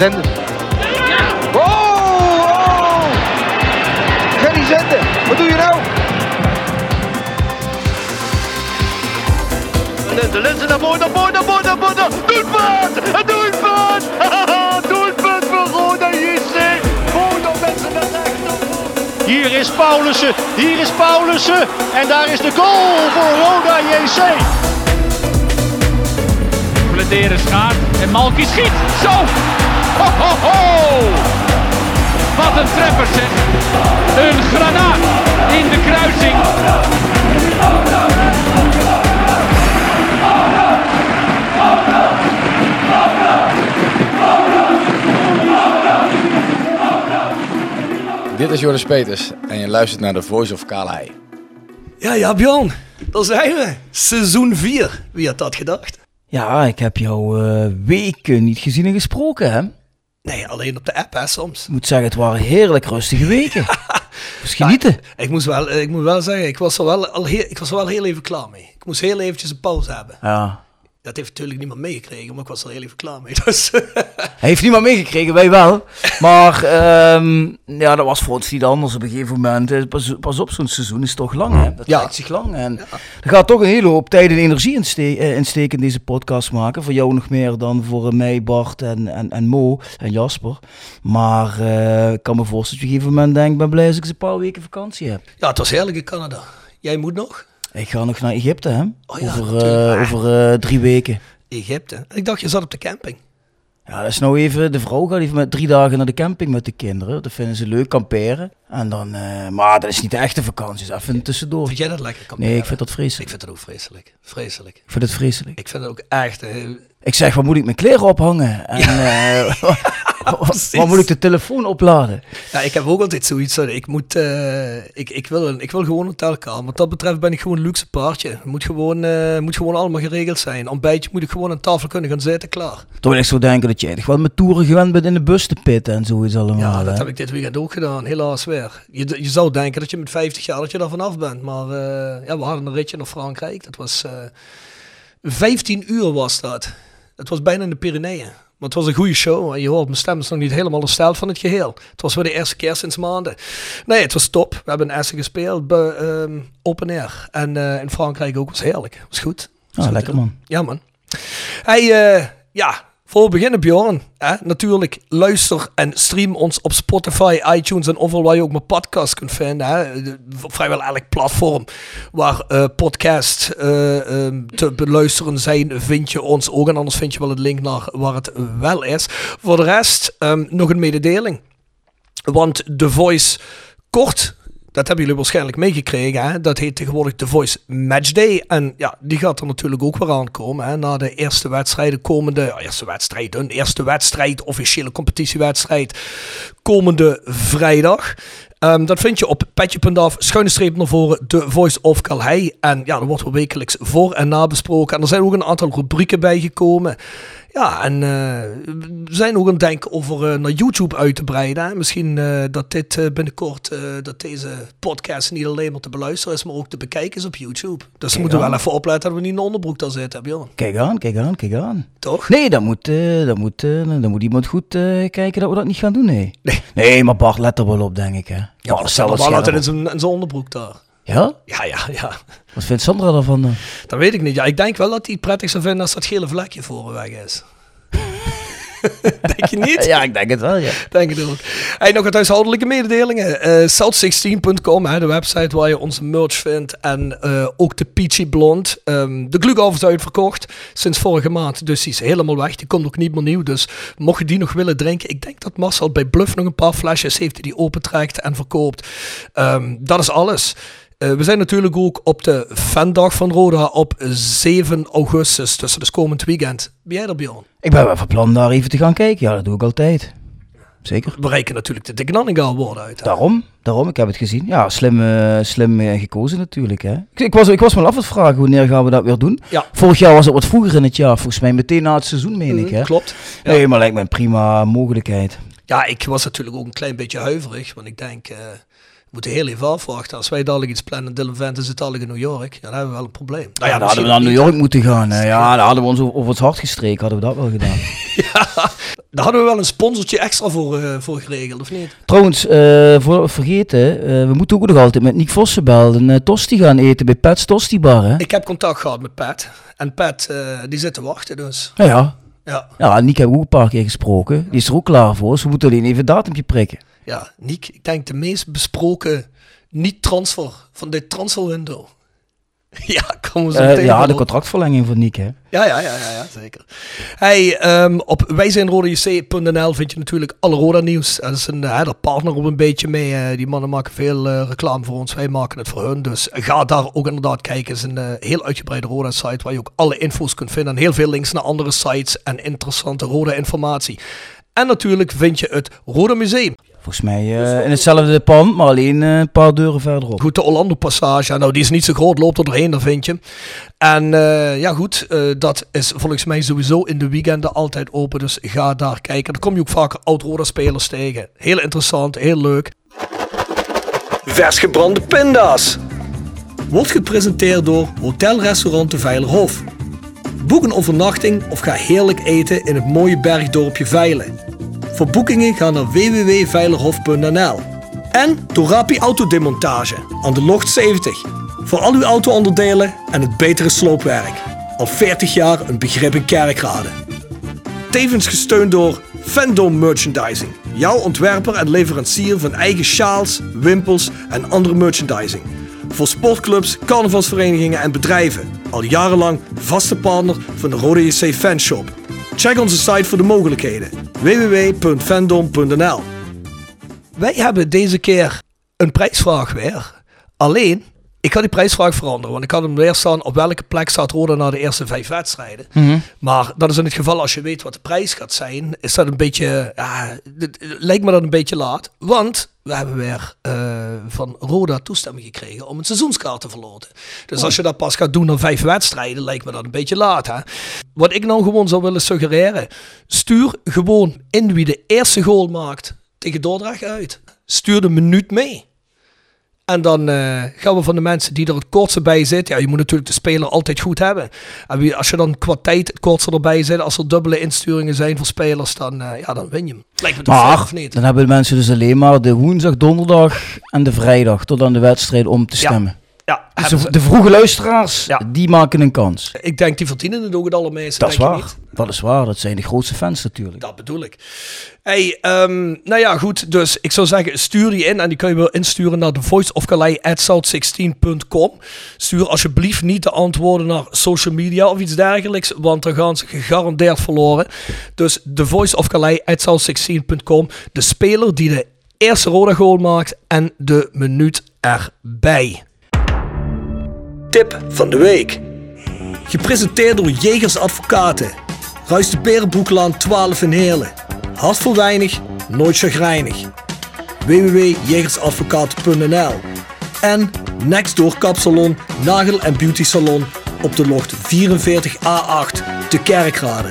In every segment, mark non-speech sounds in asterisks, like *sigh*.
Zenden. Oh, oh! Gerry Zenden, wat doe je nou? De lenzen naar voren, naar voren, naar voren, naar voren. Doelpunt! Een doelpunt! doelpunt voor Roda JC. Roda mensen naar rechts. Hier is Paulussen, hier is Paulussen. En daar is de goal voor Roda JC. Bladeren schaart en Malky schiet. Zo! Ho, ho, ho! Wat een treffer zeg. Een granaat in de kruising. Dit is Joris Peters en je luistert naar The Voice of Calais. Ja, ja, Bjorn, daar zijn we. Seizoen 4. Wie had dat gedacht? Ja, ik heb jou eh, weken niet gezien en gesproken, hè? Nee, alleen op de app, hè, soms. Ik moet zeggen, het waren heerlijk rustige weken. *laughs* Dus genieten. Ik, moest wel, ik moet wel zeggen, ik was, er wel al heel, ik was er wel heel even klaar mee. Ik moest heel eventjes een pauze hebben. Ja. Dat heeft natuurlijk niemand meegekregen, maar ik was er heel even klaar mee. *laughs* Dus, Hij heeft niemand meegekregen, wij wel. Maar ehm, ja, dat was voor ons niet anders op een gegeven moment. Eh, Pas, pas op, zo'n seizoen is toch lang, hè? Dat Ja. lijkt zich lang. En er gaat toch een hele hoop tijd en energie in ste- eh, in steken in deze podcast maken. Voor jou nog meer dan voor eh, mij, Bart en, en, en Mo en Jasper. Maar ik kan me voorstellen dat je op een gegeven moment denkt, ik ben blij als ik eens een paar weken vakantie heb. ja, het was heerlijk in Canada. Jij moet nog? Ik ga nog naar Egypte, hè? Oh ja, over eh, over eh, drie weken. Egypte. Ik dacht, je zat op de camping. Ja, dat is nou even, de vrouw gaat even met drie dagen naar de camping met de kinderen. Dat vinden ze leuk, kamperen. En dan, eh, maar dat is niet de echte vakantie, dat is even tussendoor. Vind jij dat lekker? kamperen? Nee, ik vind dat Ik vreselijk. vind het ook vreselijk. Vreselijk. Ik vind het vreselijk. Ik vind het ook echt... Ik zeg, waar moet ik mijn kleren ophangen? En eh, *laughs* waar moet ik de telefoon opladen? Ja, ik heb ook altijd zoiets. sorry, Ik, moet, eh, ik, ik, wil, een- ik wil gewoon een hotelkamer. Wat dat betreft ben ik gewoon een luxe paardje. Het moet gewoon, eh, moet gewoon allemaal geregeld zijn. Ontbijtje moet ik gewoon aan tafel kunnen gaan zitten, klaar. Toen wil ik zo denken dat jij toch wel met toeren gewend bent in de bus te pitten en zoiets allemaal. Ja, dat hè? heb ik dit weekend ook gedaan. Helaas weer. Je, je zou denken dat je met 50 jaar dat je daar vanaf bent. Maar ja, we hadden een ritje naar Frankrijk. Dat was eh 15 uur was dat. Het was bijna in de Pyreneeën. Maar het was een goede show. Je hoort, mijn stem is nog niet helemaal hersteld van het geheel. Het was voor de eerste keer sinds maanden. Nee, het was top. We hebben in Essen gespeeld. Bij, ehm, open air. En eh, in Frankrijk ook. was heerlijk. was goed. Was Ah, goed, lekker man. Ja, man. Hey, eh, ja, voor we beginnen, Bjorn. Hè, natuurlijk, luister en stream ons op Spotify, iTunes en overal waar je ook mijn podcast kunt vinden. Hè. Vrijwel elk platform waar eh podcasts eh, ehm, te beluisteren zijn, vind je ons ook. En anders vind je wel het link naar waar het wel is. Voor de rest, ehm, nog een mededeling. Want The Voice kort, dat hebben jullie waarschijnlijk meegekregen, hè? dat heet tegenwoordig The Voice Matchday. En ja, die gaat er natuurlijk ook weer aankomen. Na de eerste wedstrijden komende, ja, eerste wedstrijd, een eerste wedstrijd, officiële competitiewedstrijd, komende vrijdag. Ehm, dat vind je op petje.af, schuine streep naar voren, The Voice of Calhei. En ja, er wordt wekelijks voor en na besproken. En er zijn ook een aantal rubrieken bijgekomen. Ja, en eh, we zijn ook aan het denken over eh, naar YouTube uit te breiden. Hè. Misschien eh, dat dit binnenkort, dat deze podcast niet alleen maar te beluisteren is, maar ook te bekijken is op YouTube. Dus we moeten we aan. wel even opletten dat we niet in de onderbroek daar zitten, Bjorn. Kijk aan, kijk aan, kijk aan. Toch? Nee, dan moet, dan moet, dan moet iemand goed kijken dat we dat niet gaan doen, nee. Nee. Nee, maar Bart, let er wel op, denk ik, hè. Ja, stel stel het wel in zijn onderbroek daar. Ja? Ja, ja, ja. Wat vindt Sandra daarvan dan? Dat weet ik niet. Ja, ik denk wel dat hij het prettig zou vinden als dat gele vlekje voor hem weg is. *laughs* Denk je niet? Ja, ik denk het wel, ja. Denk het ook. Hey, nog wat huishoudelijke mededelingen. Eh South16.com, hè, de website waar je onze merch vindt. En eh, ook de Peachy Blond. Ehm, de Glühgauw is uitverkocht sinds vorige maand. Dus die is helemaal weg. Die komt ook niet meer nieuw. Dus mocht je die nog willen drinken. Ik denk dat Marcel bij Bluff nog een paar flesjes heeft die die opentrekt en verkoopt. Ehm, dat is alles. Eh, we zijn natuurlijk ook op de fandag van Roda op 7 augustus. Dus dat is komend weekend. Ben jij er, Bjorn? Ik ben wel van plan daar even te gaan kijken. Ja, dat doe ik altijd. Zeker. We reiken natuurlijk de Dick Nanninga woorden uit. hè? Daarom, daarom, ik heb het gezien. Ja, slim, eh, slim eh, gekozen natuurlijk. Hè. Ik, ik, was, ik was me af het vragen, wanneer gaan we dat weer doen? Ja. Vorig jaar was het wat vroeger in het jaar, volgens mij meteen na het seizoen, meen ik. Mhm, Hè? Klopt. Ja. Nee, maar lijkt me een prima mogelijkheid. Ja, ik was natuurlijk ook een klein beetje huiverig. Want ik denk, we moeten heel even afwachten. Als wij dadelijk iets plannen, Dylan Vente zit dadelijk in New York. Ja, dan hebben we wel een probleem. Nou Ja, dan hadden we naar New York moeten gaan. hè. Ja, dan hadden we ons over het hart gestreken, hadden we dat wel gedaan. *laughs* Daar hadden we wel een sponsortje extra voor, eh, voor geregeld, of niet? Trouwens, eh, voor, vergeten, eh, we moeten ook nog altijd met Nick Vossenbel een tosti gaan eten bij Pat's Tosti Bar. Hè? Ik heb contact gehad met Pat. En Pat, eh, die zit te wachten dus. Ja, ja. Ja, Ja, Nick hebben we ook een paar keer gesproken. Die is er ook klaar voor. Dus we moeten alleen even een datumje prikken. Ja Niek, ik denk de meest besproken niet-transfer van dit transferwindow. *laughs* ja, komen Eh, meteen ja, de op. contractverlenging van Nick, hè. Ja, ja, ja, ja, ja zeker. Hey, ehm, op wijzijnrodajc.nl vind je natuurlijk alle Roda nieuws. Dat is een, uh, daar partner we een beetje mee. eh, die mannen maken veel eh, reclame voor ons. Wij maken het voor hun. Dus ga daar ook inderdaad kijken. Het is een heel uitgebreide Roda site waar je ook alle info's kunt vinden. En heel veel links naar andere sites en interessante Roda informatie. En natuurlijk vind je het Roda Museum. Volgens mij eh, in hetzelfde pand, maar alleen eh, een paar deuren verderop. Goed, de Orlando Passage. Nou, die is niet zo groot, loopt er doorheen, daar vind je. En eh, ja, goed, eh, dat is volgens mij sowieso in de weekenden altijd open. Dus ga daar kijken. Dan kom je ook vaker oud-Roda-spelers tegen. Heel interessant, heel leuk. Vers gebrande pinda's. Wordt gepresenteerd door Hotel Restaurant de Veilerhof. Boek een overnachting of ga heerlijk eten in het mooie bergdorpje Veilen. Voor boekingen ga naar www.veilerhof.nl. En Torapi Autodemontage aan de Locht 70. Voor al uw auto-onderdelen en het betere sloopwerk. Al 40 jaar een begrip in kerkrade. Tevens gesteund door Fandom Merchandising. Jouw ontwerper en leverancier van eigen sjaals, wimpels en andere merchandising. Voor sportclubs, carnavalsverenigingen en bedrijven. Al jarenlang vaste partner van de Rode JC Fanshop. Check onze site voor de mogelijkheden. www.fandom.nl Wij hebben deze keer een prijsvraag weer. Alleen, ik ga die prijsvraag veranderen. Want ik had hem weer staan op welke plek staat Roda na de eerste vijf wedstrijden. Maar dat is in het geval als je weet wat de prijs gaat zijn. Is dat een beetje, ja, lijkt me dat een beetje laat. Want we hebben weer eh, van Roda toestemming gekregen om een seizoenskaart te verloten. Dus als je dat pas gaat doen na vijf wedstrijden, lijkt me dat een beetje laat. Hè? Wat ik nou gewoon zou willen suggereren. Stuur gewoon in wie de eerste goal maakt tegen Dordrecht uit. Stuur de minuut mee. En dan eh, gaan we van de mensen die er het kortste bij zitten. Ja, je moet natuurlijk de speler altijd goed hebben. En als je dan qua tijd het kortste erbij zit, als er dubbele insturingen zijn voor spelers, dan, eh, ja, dan win je hem. Lijkt me toch Maar of niet? dan hebben de mensen dus alleen maar de woensdag, donderdag en de vrijdag tot aan de wedstrijd om te stemmen. Ja, Dus hebben de, vroege luisteraars, Ja. die maken een kans. ik denk die verdienen het ook het allermeeste. Dat is waar. niet? Dat is waar. Dat zijn de grootste fans natuurlijk. Dat bedoel ik. Hey, ehm, nou ja, goed. Dus ik zou zeggen, stuur die in. En die kun je wel insturen naar de voiceofcalais.south16.com. Stuur alsjeblieft niet de antwoorden naar social media of iets dergelijks. Want dan gaan ze gegarandeerd verloren. Dus de voiceofcalais.south16.com. De speler die de eerste rode goal maakt. En de minuut erbij. Tip van de week. Gepresenteerd door Jegers Advocaten. Ruist de Berenbroeklaan 12 in Heerlen. Hart voor weinig, nooit chagrijnig. www.jegersadvocaten.nl En Nextdoor Kapsalon, Nagel en Beauty Salon op de locht 44A8 te Kerkrade.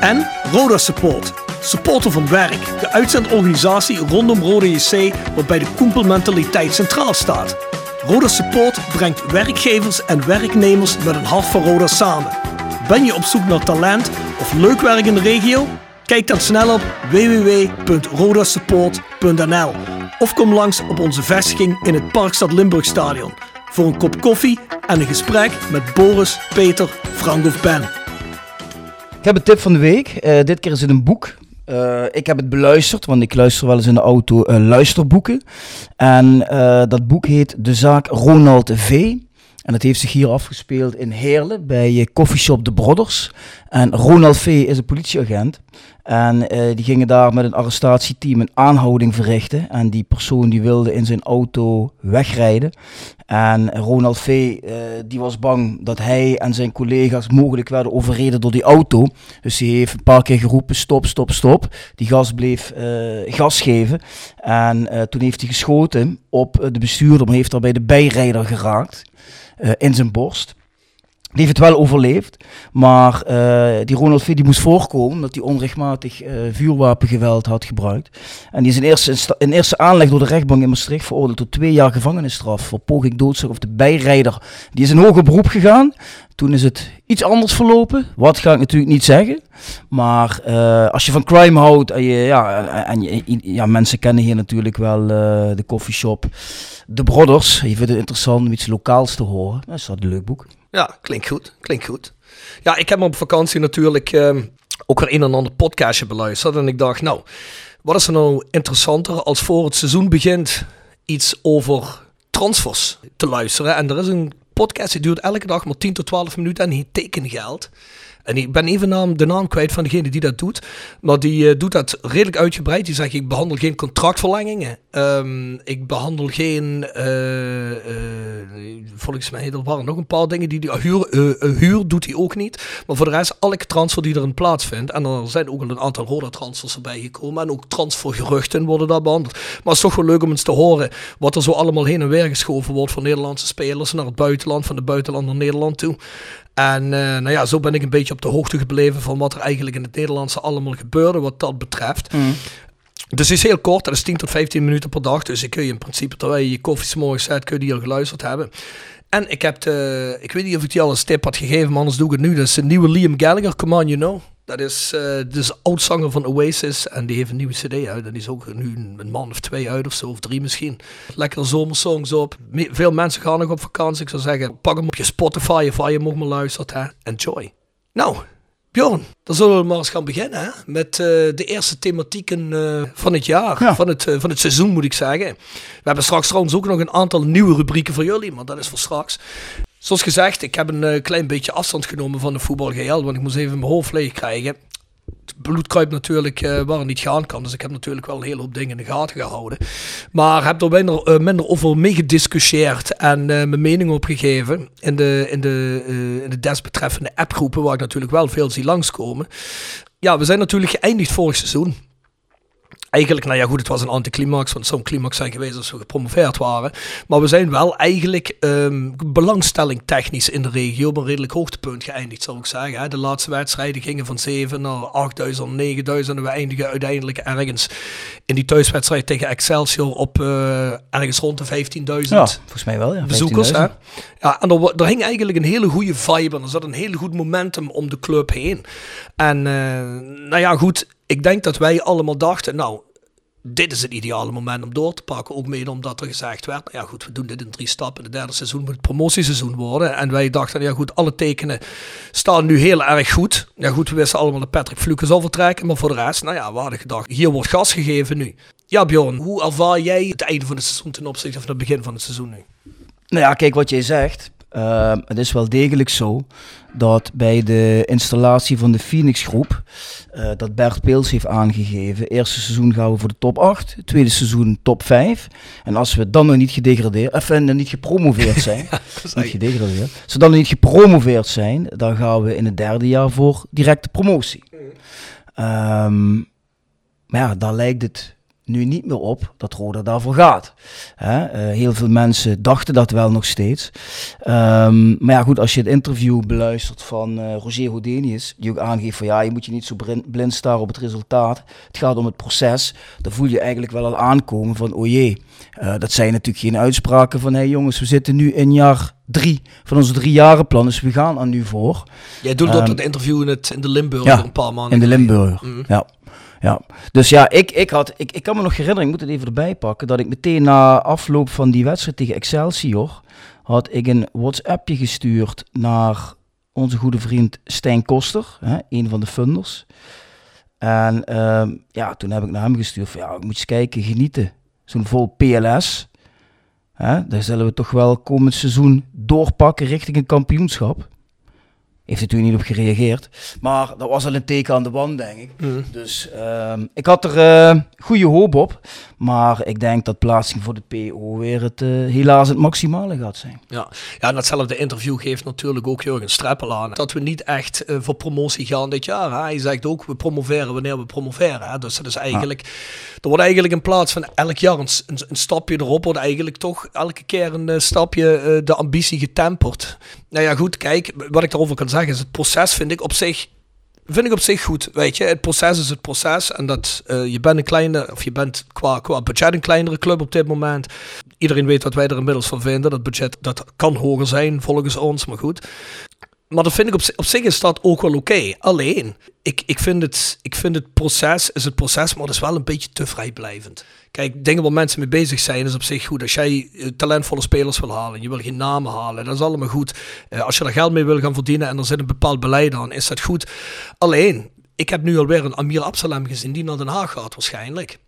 En Roda Support. Supporter van werk. De uitzendorganisatie rondom Roda JC waarbij de koempelmentaliteit centraal staat. Roda Support brengt werkgevers en werknemers met een hart voor Roda samen. Ben je op zoek naar talent of leuk werk in de regio? Kijk dan snel op www.rodasupport.nl of kom langs op onze vestiging in het Parkstad Limburgstadion voor een kop koffie en een gesprek met Boris, Peter, Frank of Ben. Ik heb een tip van de week. Eh, dit keer is het een boek. Eh, ik heb het beluisterd, want ik luister wel eens in de auto eh, luisterboeken. En eh, dat boek heet De Zaak Ronald V. En dat heeft zich hier afgespeeld in Heerlen bij uh, Coffeeshop De Brothers. En Ronald V is een politieagent. En eh, die gingen daar met een arrestatieteam een aanhouding verrichten. En die persoon die wilde in zijn auto wegrijden. En Ronald V. eh, die was bang dat hij en zijn collega's mogelijk werden overreden door die auto. Dus hij heeft een paar keer geroepen stop, stop, stop. Die gas bleef eh, gas geven. En eh, toen heeft hij geschoten op eh, de bestuurder, maar heeft daarbij de bijrijder geraakt. Eh, in zijn borst. Die heeft het wel overleefd, maar eh, die Ronald V. die moest voorkomen omdat hij onrechtmatig eh, vuurwapengeweld had gebruikt. En die is in eerste, in eerste aanleg door de rechtbank in Maastricht veroordeeld tot twee jaar gevangenisstraf voor poging doodslag of de bijrijder. Die is in hoger beroep gegaan. Toen is het iets anders verlopen. Wat ga ik natuurlijk niet zeggen. Maar eh, als je van crime houdt en, ja, en ja, mensen kennen hier natuurlijk wel de coffeeshop De Brothers. Je vindt het interessant om iets lokaals te horen. Dat is dat een leuk boek. Ja, klinkt goed. Klinkt goed. Ja, ik heb op vakantie natuurlijk ehm, ook weer een en ander podcastje beluisterd. En ik dacht, nou, wat is er nou interessanter als voor het seizoen begint iets over transfers te luisteren. En er is een podcast die duurt elke dag maar 10 tot 12 minuten en die tekengeld. En ik ben even naam, de naam kwijt van degene die dat doet. Maar die eh, doet dat redelijk uitgebreid. Die zegt, ik behandel geen contractverlengingen. Ehm, ik behandel geen... eh, eh, volgens mij, er waren nog een paar dingen die... die huur, huur doet hij ook niet. Maar voor de rest, elke transfer die erin plaatsvindt. En er zijn ook al een aantal Roda-transfers erbij gekomen. En ook transfergeruchten worden daar behandeld. Maar het is toch wel leuk om eens te horen... wat er zo allemaal heen en weer geschoven wordt... van Nederlandse spelers naar het buitenland. Van de buitenland naar Nederland toe. En eh, nou ja, zo ben ik een beetje op de hoogte gebleven van wat er eigenlijk in het Nederlandse allemaal gebeurde wat dat betreft. Dus het is heel kort, dat is 10 tot 15 minuten per dag. Dus ik kun je in principe, terwijl je je koffie 's morgens zet, kun je die al geluisterd hebben. En ik heb de, ik weet niet of ik die al een tip had gegeven, maar anders doe ik het nu. Dat is de nieuwe Liam Gallagher, Come On You Know. Dat is, eh dus oudzanger van Oasis en die heeft een nieuwe cd uit. En die is ook nu een, man of twee uit of zo, of drie misschien. Lekkere zomersongs op. Me- veel mensen gaan nog op vakantie. Ik zou zeggen, pak hem op je Spotify of waar je ook maar luistert. Hè. Enjoy. Nou, Bjorn, dan zullen we maar eens gaan beginnen hè? met eh, de eerste thematieken eh, van het jaar, Ja. van, het, van het seizoen moet ik zeggen. We hebben straks trouwens ook nog een aantal nieuwe rubrieken voor jullie, maar dat is voor straks. Zoals gezegd, ik heb een eh, klein beetje afstand genomen van de voetbal geheel, want ik moest even mijn hoofd leeg krijgen. Het bloed kruipt natuurlijk eh, waar het niet gaan kan, dus ik heb natuurlijk wel een hele hoop dingen in de gaten gehouden. Maar heb er minder, eh, minder over meegediscussieerd en eh, mijn mening opgegeven in de, in, de, in de desbetreffende appgroepen, waar ik natuurlijk wel veel zie langskomen. Ja, we zijn natuurlijk geëindigd vorig seizoen. Eigenlijk, nou ja, goed, het was een anticlimax, want zou een climax zijn geweest als we gepromoveerd waren. Maar we zijn wel eigenlijk ehm, belangstelling technisch in de regio op een redelijk hoogtepunt geëindigd, zal ik zeggen. hè. De laatste wedstrijden gingen van 7 naar 8000, 9000 en we eindigen uiteindelijk ergens in die thuiswedstrijd tegen Excelsior op eh, ergens rond de 15.000 Ja, volgens mij wel. Ja, bezoekers. 15.000. Hè? Ja, en er, er hing eigenlijk een hele goede vibe en er zat een hele goed momentum om de club heen. En eh, nou ja, goed, ik denk dat wij allemaal dachten, nou, dit is het ideale moment om door te pakken. Ook mede omdat er gezegd werd, nou ja goed, we doen dit in drie stappen. Het derde seizoen moet het promotieseizoen worden. En wij dachten, ja goed, alle tekenen staan nu heel erg goed. Ja goed, we wisten allemaal dat Patrick Fluke zal vertrekken. Maar voor de rest, nou ja, we hadden gedacht, hier wordt gas gegeven nu. Ja Bjorn, hoe ervaar jij het einde van het seizoen ten opzichte van het begin van het seizoen nu? Nou ja, kijk wat jij zegt. Eh, het is wel degelijk zo dat bij de installatie van de Phoenix groep, eh, dat Bert Peels heeft aangegeven, eerste seizoen gaan we voor de top 8, tweede seizoen top 5. En als we dan nog niet gedegradeerd, of eh, niet gepromoveerd *laughs* zijn, niet gedegradeerd, als we dan nog niet gepromoveerd zijn, dan gaan we in het derde jaar voor directe promotie. Ehm, maar ja, daar lijkt het nu niet meer op dat Roda daarvoor gaat. Hè? eh, heel veel mensen dachten dat wel nog steeds. Ehm, maar ja, goed, als je het interview beluistert van eh, Roger Hodenius, die ook aangeeft van ja, je moet je niet zo blind staren op het resultaat. Het gaat om het proces. Dan voel je eigenlijk wel al aankomen van, oh jee, eh, dat zijn natuurlijk geen uitspraken van, hé hey jongens, we zitten nu in jaar drie van onze drie jaren plan, dus we gaan er nu voor. Jij doet dat Ehm, het interview in, het, in de Limburg ja, een paar maanden In de. Limburg, Mhm. ja. Ja, dus ja, ik, ik, had, ik, ik kan me nog herinneren, ik moet het even erbij pakken, dat ik meteen na afloop van die wedstrijd tegen Excelsior, had ik een WhatsAppje gestuurd naar onze goede vriend Stijn Koster, hè, een van de funders. En ehm, ja, toen heb ik naar hem gestuurd van, ja, moet je eens kijken, genieten. Zo'n vol PLS, hè, daar zullen we toch wel komend seizoen doorpakken richting een kampioenschap. Heeft natuurlijk niet op gereageerd. Maar dat was al een teken aan de wand, denk ik. Mm. Dus ehm, ik had er eh, goede hoop op. Maar ik denk dat plaatsing voor de PO weer het, eh, helaas het maximale gaat zijn. Ja. ja, en datzelfde interview geeft natuurlijk ook Jurgen Streppel aan. Dat we niet echt eh, voor promotie gaan dit jaar. Hij zegt ook, we promoveren wanneer we promoveren. Hè. Dus dat is eigenlijk, er wordt eigenlijk in plaats van elk jaar een, een, een stapje erop, wordt eigenlijk toch elke keer een stapje de ambitie getemperd. Nou ja, goed, kijk, wat ik daarover kan zeggen is, het proces vind ik op zich vind ik op zich goed, weet je. Het proces is het proces. En dat eh, je bent een kleine, of je bent qua, qua budget een kleinere club op dit moment. Iedereen weet wat wij er inmiddels van vinden. Dat budget dat kan hoger zijn volgens ons, maar goed. Maar dat vind ik op, op zich is dat ook wel oké. Alleen, ik, ik, vind het, ik vind het proces is het proces, maar het is wel een beetje te vrijblijvend. Kijk, dingen waar mensen mee bezig zijn is op zich goed. Als jij eh, talentvolle spelers wil halen en je wil geen namen halen, dat is allemaal goed. Eh, als je er geld mee wil gaan verdienen en er zit een bepaald beleid aan, is dat goed. Alleen, ik heb nu alweer een Amir Absalem gezien die naar Den Haag gaat waarschijnlijk.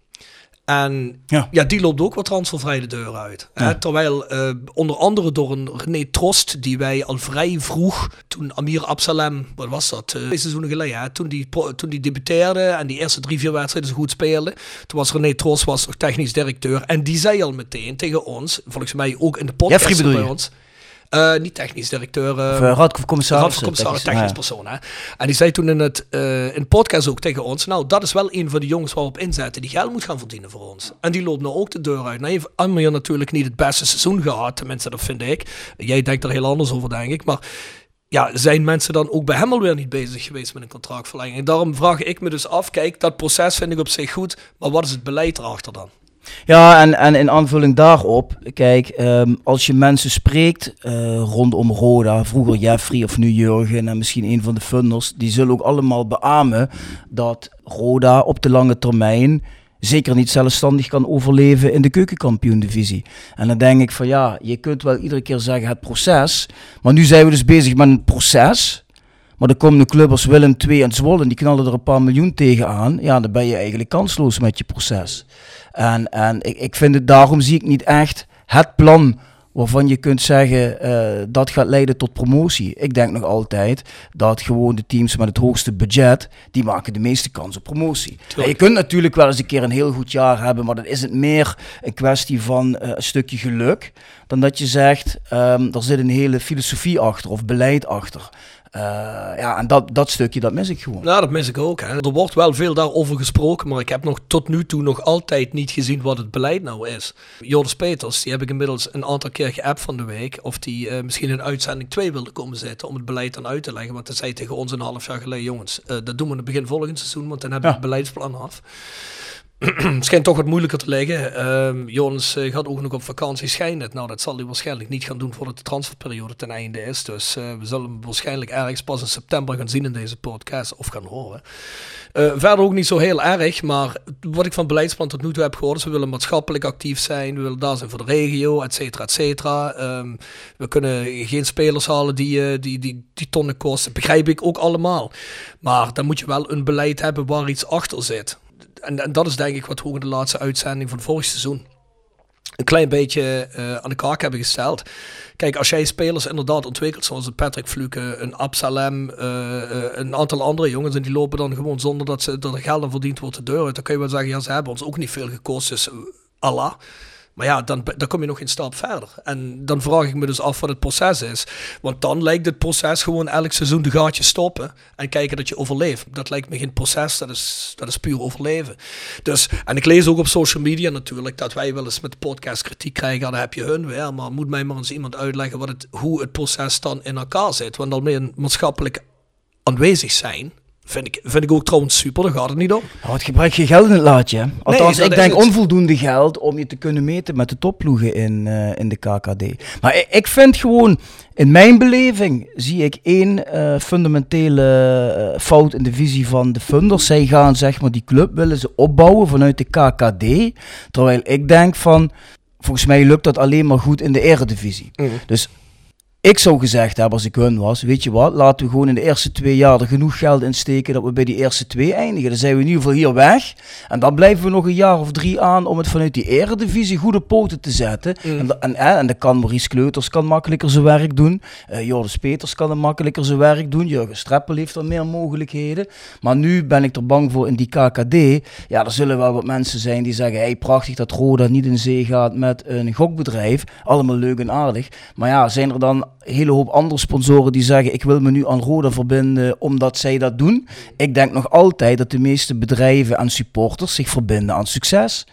En Ja. ja. die loopt ook wat transfervrij de deur uit. Hè? Terwijl eh, onder andere door een René Trost, die wij al vrij vroeg, toen Amir Absalem, wat was dat, eh, twee seizoenen geleden, hè? Toen, die, toen die debuteerde en die eerste drie, vier wedstrijden zo goed speelde, toen was René Trost was nog technisch directeur. En die zei al meteen tegen ons, volgens mij ook in de podcast bij ons, eh, niet technisch directeur, eh, Of uh, Raad van Commissaris. Raad van Commissaris, technisch. technisch persoon. Hè? En die zei toen in het eh, in podcast ook tegen ons: Nou, dat is wel een van de jongens waar we op inzetten die geld moet gaan verdienen voor ons. En die loopt nou ook de deur uit. Nou heeft Amir natuurlijk niet het beste seizoen gehad, tenminste, dat vind ik. Jij denkt er heel anders over, denk ik. Maar ja, zijn mensen dan ook bij hem alweer niet bezig geweest met een contractverlenging? En daarom vraag ik me dus af: kijk, dat proces vind ik op zich goed, maar wat is het beleid erachter dan? Ja, en, en in aanvulling daarop, kijk, ehm, als je mensen spreekt eh, rondom Roda, vroeger Jeffrey of nu Jurgen en misschien een van de funders, die zullen ook allemaal beamen dat Roda op de lange termijn zeker niet zelfstandig kan overleven in de keukenkampioen-divisie. En dan denk ik van ja, je kunt wel iedere keer zeggen het proces, maar nu zijn we dus bezig met een proces. Maar er komen een club Willem II en Zwolle, die knallen er een paar miljoen tegenaan. Ja, dan ben je eigenlijk kansloos met je proces. En, en ik, ik vind het, daarom zie ik niet echt het plan waarvan je kunt zeggen eh, dat gaat leiden tot promotie. Ik denk nog altijd dat gewoon de teams met het hoogste budget, die maken de meeste kans op promotie. En je kunt natuurlijk wel eens een keer een heel goed jaar hebben, maar dan is het meer een kwestie van eh, een stukje geluk, dan dat je zegt, ehm, er zit een hele filosofie achter of beleid achter. Eh, ja, en dat, dat stukje, dat mis ik gewoon. Nou, dat mis ik ook. Hè. Er wordt wel veel daarover gesproken, maar ik heb nog tot nu toe nog altijd niet gezien wat het beleid nou is. Joris Peters, die heb ik inmiddels een aantal keer geappt van de week, of die eh, misschien in uitzending 2 wilde komen zitten om het beleid dan uit te leggen. Want hij zei tegen ons een half jaar geleden, jongens, eh, dat doen we in het begin volgend seizoen, want dan hebben we Ja. het beleidsplan af. *clears throat* Schijnt toch wat moeilijker te liggen. Ehm Jonas eh, gaat ook nog op vakantie, schijnt het. Nou, dat zal hij waarschijnlijk niet gaan doen voordat de transferperiode ten einde is. Dus eh, we zullen hem waarschijnlijk ergens pas in september gaan zien in deze podcast of gaan horen. Eh, verder ook niet zo heel erg, maar wat ik van beleidsplan tot nu toe heb gehoord is, we willen maatschappelijk actief zijn, we willen daar zijn voor de regio, et cetera, et cetera. Ehm, we kunnen geen spelers halen die, die, die, die tonnen kosten, begrijp ik ook allemaal. Maar dan moet je wel een beleid hebben waar iets achter zit. En, en dat is denk ik wat we ook in de laatste uitzending van vorig seizoen een klein beetje eh, aan de kaak hebben gesteld. Kijk, als jij spelers inderdaad ontwikkelt, zoals Patrick Fluke, een Absalem, eh, eh, een aantal andere jongens, en die lopen dan gewoon zonder dat, ze, dat er geld aan verdiend wordt de deur uit, dan kun je wel zeggen, ja, ze hebben ons ook niet veel gekost, dus Allah. Maar ja, dan, dan kom je nog een stap verder. En dan vraag ik me dus af wat het proces is. Want dan lijkt het proces gewoon elk seizoen de gaatjes stoppen en kijken dat je overleeft. Dat lijkt me geen proces, dat is, dat is puur overleven. Dus, en ik lees ook op social media natuurlijk dat wij wel eens met de podcast kritiek krijgen. Dan heb je hun weer. Maar moet mij maar eens iemand uitleggen wat het, hoe het proces dan in elkaar zit. Want dan meer maatschappelijk aanwezig zijn, vind ik, vind ik ook trouwens super. Daar gaat het niet om. Nou, het gebruik je geld in het laadje. hè. Althans, ik denk het. onvoldoende geld om je te kunnen meten met de topploegen in, eh, in de KKD. Maar ik, ik vind gewoon, in mijn beleving, zie ik één eh, fundamentele eh, fout in de visie van de funders. Zij gaan, zeg maar, die club willen ze opbouwen vanuit de KKD. Terwijl ik denk van, volgens mij lukt dat alleen maar goed in de eredivisie. Dus Ik zou gezegd hebben als ik hun was, weet je wat, laten we gewoon in de eerste twee jaar er genoeg geld insteken dat we bij die eerste twee eindigen. Dan zijn we in ieder geval hier weg. En dan blijven we nog een jaar of drie aan om het vanuit die eredivisie goede poten te zetten. En, da- en, en, en dan kan Maurice Kleuters kan makkelijker zijn werk doen. Eh Joris Peters kan er makkelijker zijn werk doen. Jurgen Streppel heeft er meer mogelijkheden. Maar nu ben ik er bang voor in die KKD. Ja, er zullen wel wat mensen zijn die zeggen, hey, prachtig dat Roda niet in zee gaat met een gokbedrijf. Allemaal leuk en aardig. Maar ja, zijn er dan hele hoop andere sponsoren die zeggen, ik wil me nu aan Roda verbinden omdat zij dat doen? Ik denk nog altijd dat de meeste bedrijven en supporters zich verbinden aan succes.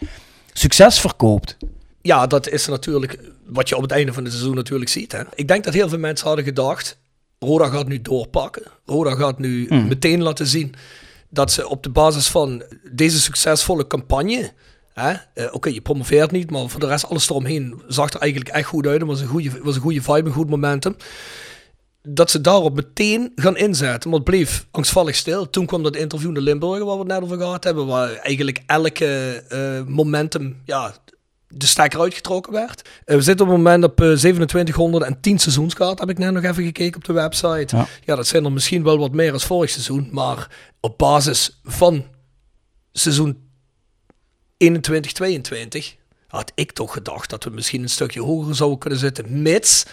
Succes verkoopt. Ja, dat is natuurlijk wat je op het einde van het seizoen natuurlijk ziet. Hè. Ik denk dat heel veel mensen hadden gedacht, Roda gaat nu doorpakken. Roda gaat nu meteen laten zien dat ze op de basis van deze succesvolle campagne... eh, Oké, je promoveert niet, maar voor de rest alles eromheen zag er eigenlijk echt goed uit. Het was een goede, was een goede vibe, een goed momentum. Dat ze daarop meteen gaan inzetten. Maar het bleef angstvallig stil. Toen kwam dat interview in de Limburger, waar we het net over gehad hebben. Waar eigenlijk elke eh, momentum ja, de stekker uitgetrokken werd. Eh, we zitten op het moment op eh 2710 seizoenskaart. Heb ik net nog even gekeken op de website. Ja. Ja. dat zijn er misschien wel wat meer als vorig seizoen. Maar op basis van seizoen 21, 22 had ik toch gedacht dat we misschien een stukje hoger zouden kunnen zitten. Mits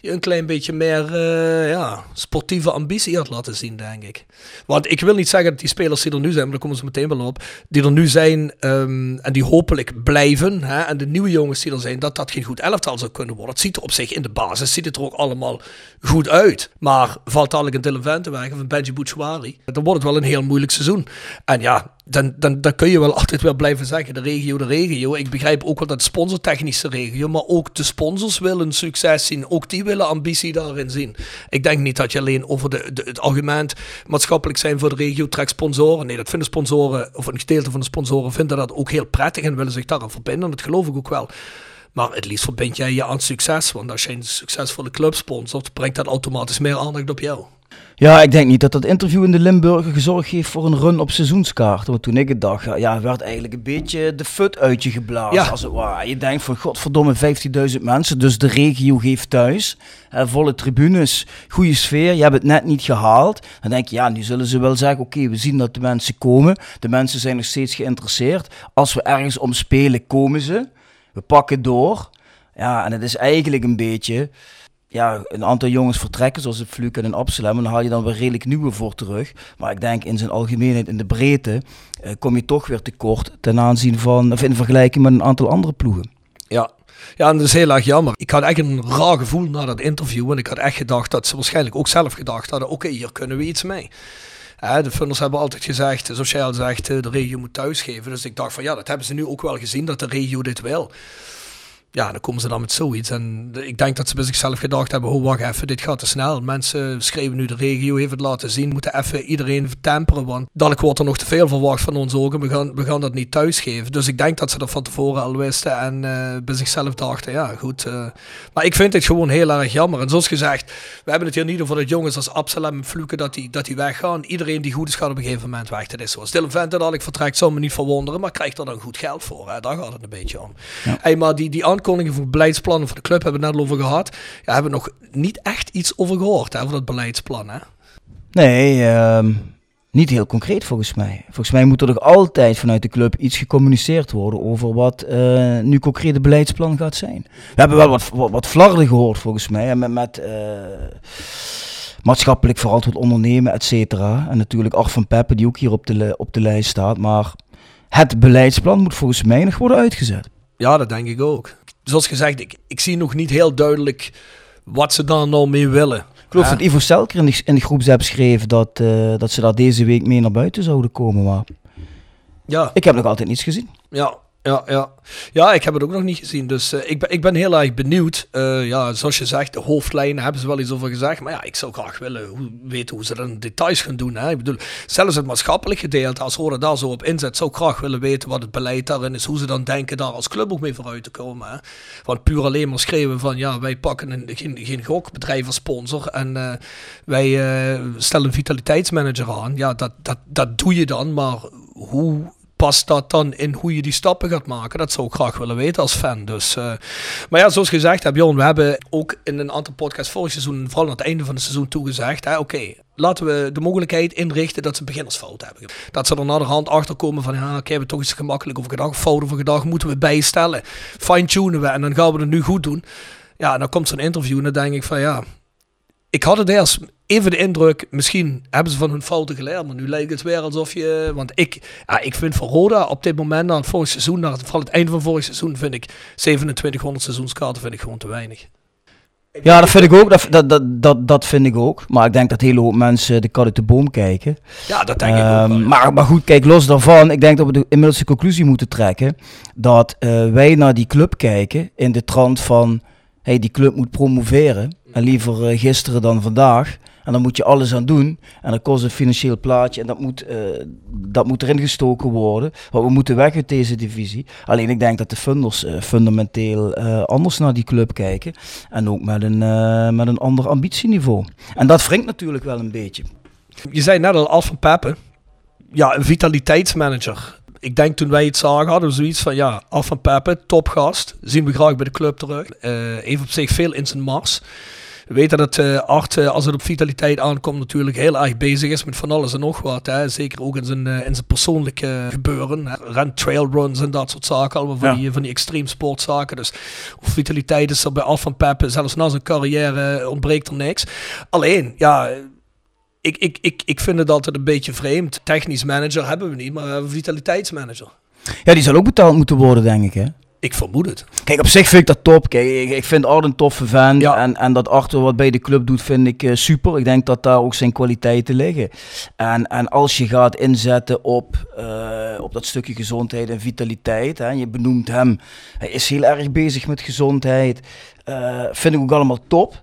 je een klein beetje meer eh, ja, sportieve ambitie had laten zien, denk ik. Want ik wil niet zeggen dat die spelers die er nu zijn, maar daar komen ze meteen wel op, die er nu zijn ehm, en die hopelijk blijven, hè, en de nieuwe jongens die er zijn, dat dat geen goed elftal zou kunnen worden. Het ziet er op zich in de basis, ziet het er ook allemaal goed uit. Maar valt dadelijk een Dylan weg of een Benji Bouchouari, dan wordt het wel een heel moeilijk seizoen. En ja, dan, dan, dan kun je wel *laughs* altijd wel blijven zeggen, de regio, de regio. Ik begrijp ook wel dat sponsortechnische regio, maar ook de sponsors willen succes zien. Ook die willen ambitie daarin zien. Ik denk niet dat je alleen over de, de, het argument maatschappelijk zijn voor de regio trekt sponsoren. Nee, dat vinden sponsoren, of een gedeelte van de sponsoren vinden dat ook heel prettig en willen zich daaraan verbinden. Dat geloof ik ook wel. Maar het liefst verbind jij je aan succes. Want als je een succesvolle club sponsort, brengt dat automatisch meer aandacht op jou. Ja, ik denk niet dat dat interview in de Limburger gezorgd heeft voor een run op seizoenskaarten. Want toen ik het dacht, ja, werd eigenlijk een beetje de fut uit je geblazen. Ja. Als het ware. Je denkt van, godverdomme, 15.000 mensen, dus de regio geeft thuis. Hè, volle tribunes, goede sfeer, je hebt het net niet gehaald. Dan denk je, ja, nu zullen ze wel zeggen, oké, we zien dat de mensen komen. De mensen zijn nog steeds geïnteresseerd. Als we ergens om spelen, komen ze. We pakken door. Ja, en het is eigenlijk een beetje ja, een aantal jongens vertrekken, zoals het Fluke en Absalem. En dan haal je dan weer redelijk nieuwe voor terug. Maar ik denk in zijn algemeenheid, in de breedte, eh, kom je toch weer tekort ten aanzien van, of in vergelijking met een aantal andere ploegen. Ja. Ja, en dat is heel erg jammer. Ik had echt een raar gevoel na dat interview. En ik had echt gedacht dat ze waarschijnlijk ook zelf gedacht hadden: oké, hier kunnen we iets mee. Hè, de funders hebben altijd gezegd, zoals jij al zegt, eh, de regio moet thuisgeven. Dus ik dacht van ja, dat hebben ze nu ook wel gezien, dat de regio dit wil. Ja, dan komen ze dan met zoiets. En ik denk dat ze bij zichzelf gedacht hebben, oh wacht even, dit gaat te snel. Mensen schreeuwen nu, de regio heeft het laten zien. Moeten even iedereen temperen, want dadelijk wordt er nog te veel verwacht van ons ook. En we gaan, we gaan dat niet thuisgeven. Dus ik denk dat ze dat van tevoren al wisten en eh, bij zichzelf dachten, ja goed. eh. maar ik vind het gewoon heel erg jammer. En zoals gezegd, we hebben het hier niet over dat jongens als Absalem en Fluke, dat die, dat die weggaan. Iedereen die goed is, gaat op een gegeven moment weg. Dat is zo. Als Dylan Vente dadelijk vertrekt, zou me niet verwonderen, maar krijgt er dan goed geld voor. Hè? Daar gaat het een beetje om. Hey, maar die, die aankondiging voor beleidsplannen voor de club hebben we net over gehad. Ja, hebben we nog niet echt iets over gehoord, hè, over dat beleidsplan. Hè? Nee, ehm, niet heel concreet volgens mij. Volgens mij moet er toch altijd vanuit de club iets gecommuniceerd worden over wat eh, nu concrete beleidsplan gaat zijn. We hebben wel wat, wat, wat flarden gehoord volgens mij, hè, met, met eh, maatschappelijk verantwoord ondernemen, et cetera. En natuurlijk Art van Peppen, die ook hier op de, op de lijst staat. Maar het beleidsplan moet volgens mij nog worden uitgezet. Ja, dat denk ik ook. Zoals gezegd, ik, ik zie nog niet heel duidelijk wat ze daar nou mee willen. Ik geloof Ja. dat Ivo Stelker in de, in de groepsapp schreef dat, eh, dat ze daar deze week mee naar buiten zouden komen. Maar Ja, ik heb nog altijd niets gezien. ja, ja, ja. Ja, ik heb het ook nog niet gezien. Dus eh, ik, ben, ik ben heel erg benieuwd. Eh, ja, zoals je zegt, de hoofdlijnen hebben ze wel iets over gezegd. Maar ja, ik zou graag willen hoe, weten hoe ze dat in details gaan doen. Hè? Ik bedoel, zelfs het maatschappelijk gedeelte, als Roda daar zo op inzet, zou ik graag willen weten wat het beleid daarin is. Hoe ze dan denken daar als club ook mee vooruit te komen. Hè? Want puur alleen maar schreeuwen van, ja, wij pakken een, geen, geen gokbedrijf als sponsor. En eh, wij stellen een vitaliteitsmanager aan. Ja, dat, dat, dat doe je dan. Maar hoe past dat dan in hoe je die stappen gaat maken? Dat zou ik graag willen weten als fan. Dus, eh, maar ja, zoals gezegd heb Jon, we hebben ook in een aantal podcasts vorig seizoen, vooral aan het einde van het seizoen toegezegd, oké, laten we de mogelijkheid inrichten dat ze beginnersfout hebben. Dat ze er naar de hand achter komen van, ja, oké, we toch iets gemakkelijk over gedag, fout over gedag, moeten we bijstellen. Fine-tunen we en dan gaan we het nu goed doen. Ja, en dan komt zo'n interview en dan denk ik van, ja, ik had het eerst even de indruk, misschien hebben ze van hun fouten geleerd, maar nu lijkt het weer alsof je, want ik, ja, ik vind voor Roda op dit moment, na het vorig seizoen, na het, vooral het einde van vorig seizoen, vind ik 2700 seizoenskaarten vind ik gewoon te weinig. Ja, dat vind ik ook. Dat, dat, dat, dat, dat vind ik ook. Maar ik denk dat hele hoop mensen de kat uit de boom kijken. Ja, dat denk ik ook. Ehm, wel, ja. maar, maar goed, kijk, los daarvan. Ik denk dat we de, inmiddels de conclusie moeten trekken. Dat eh, wij naar die club kijken in de trant van... Hey, die club moet promoveren. En liever eh, gisteren dan vandaag. En dan moet je alles aan doen. En dat kost een financieel plaatje. En dat moet, eh, dat moet erin gestoken worden. Want we moeten weg uit deze divisie. Alleen ik denk dat de funders eh, fundamenteel eh, anders naar die club kijken. En ook met een, met een ander ambitieniveau. En dat wringt natuurlijk wel een beetje. Je zei net al, Alf van Peppen, ja, een vitaliteitsmanager. Ik denk toen wij het zagen, hadden we zoiets van, ja, Alf van Peppen, topgast, zien we graag bij de club terug. Eh heeft op zich veel in zijn mars. We weten dat eh Art, eh, als het op vitaliteit aankomt, natuurlijk heel erg bezig is met van alles en nog wat. Hè. Zeker ook in zijn, eh, in zijn persoonlijke gebeuren. Hè. Rent trailruns en dat soort zaken. Allemaal van, Ja. die, van die extreem sportzaken. Dus op vitaliteit is er bij Alf van Peppen, zelfs na zijn carrière, ontbreekt er niks. Alleen, ja, ik, ik, ik, ik vind het altijd een beetje vreemd. Technisch manager hebben we niet, maar we hebben een vitaliteitsmanager. Ja, die zal ook betaald moeten worden, denk ik. Hè? Ik vermoed het. Kijk, op zich vind ik dat top. Kijk, ik, ik vind Art een toffe fan. Ja. En, en dat Arthur wat bij de club doet, vind ik eh, super. Ik denk dat daar ook zijn kwaliteiten liggen. En, en als je gaat inzetten op, eh, op dat stukje gezondheid en vitaliteit. Hè, je benoemt hem. Hij is heel erg bezig met gezondheid. Eh, vind ik ook allemaal top.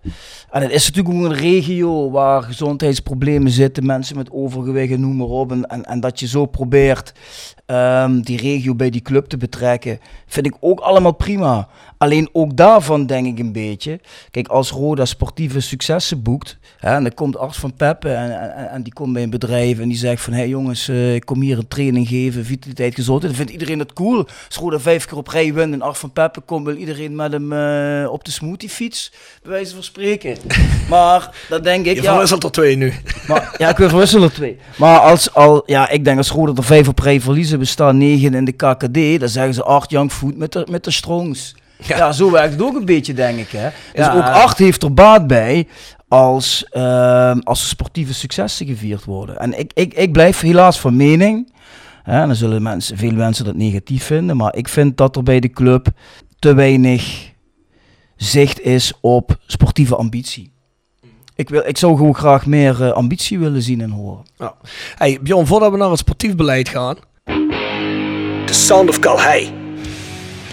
En het is natuurlijk ook een regio waar gezondheidsproblemen zitten. Mensen met overgewicht en noem maar op. En, en, dat je zo probeert ehm, die regio bij die club te betrekken, vind ik ook allemaal prima. Alleen ook daarvan denk ik een beetje. Kijk, als Roda sportieve successen boekt, hè, en dan komt Ars van Peppe en, en, die komt bij een bedrijf en die zegt van, hé hey jongens, eh, ik kom hier een training geven, vitaliteit, gezondheid. Dan vindt iedereen dat cool. Als Roda vijf keer op rij wint en Ars van Peppe komt, wil iedereen met hem eh, op de smoothiefiets, bij wijze van spreken. *laughs* Maar dat denk ik, Je ja, verwisselt er twee nu. *laughs* maar, ja, ik wil verwisselen twee. Maar als al, ja, ik denk als Roda er vijf op rij verliezen, we staan negen in de KKD, dan zeggen ze acht young food met de, met de strongs. Ja. Ja. zo werkt het ook een beetje, denk ik. Hè. Dus Ja. ook acht heeft er baat bij als, ehm, als er sportieve successen gevierd worden. En ik, ik, ik blijf helaas van mening, hè, en dan zullen mensen, veel mensen dat negatief vinden, maar ik vind dat er bij de club te weinig zicht is op sportieve ambitie. Ik, wil, ik zou gewoon graag meer eh, ambitie willen zien en horen. Ja. Hey, Bjorn, voordat we naar het sportief beleid gaan. The Sound of Calhei.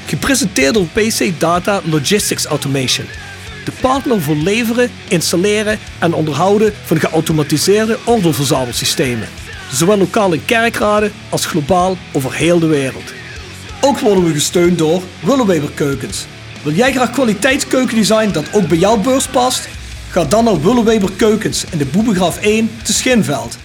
Gepresenteerd door PC Data Logistics Automation. De partner voor leveren, installeren en onderhouden van geautomatiseerde ordeelverzamelsystemen. Zowel lokaal in kerkraden als globaal over heel de wereld. Ook worden we gesteund door Willeweber Keukens. Wil jij graag kwaliteitskeukendesign dat ook bij jouw beurs past? Ga dan naar Willeweber Keukens in de Boebegraaf 1 te Schinveld.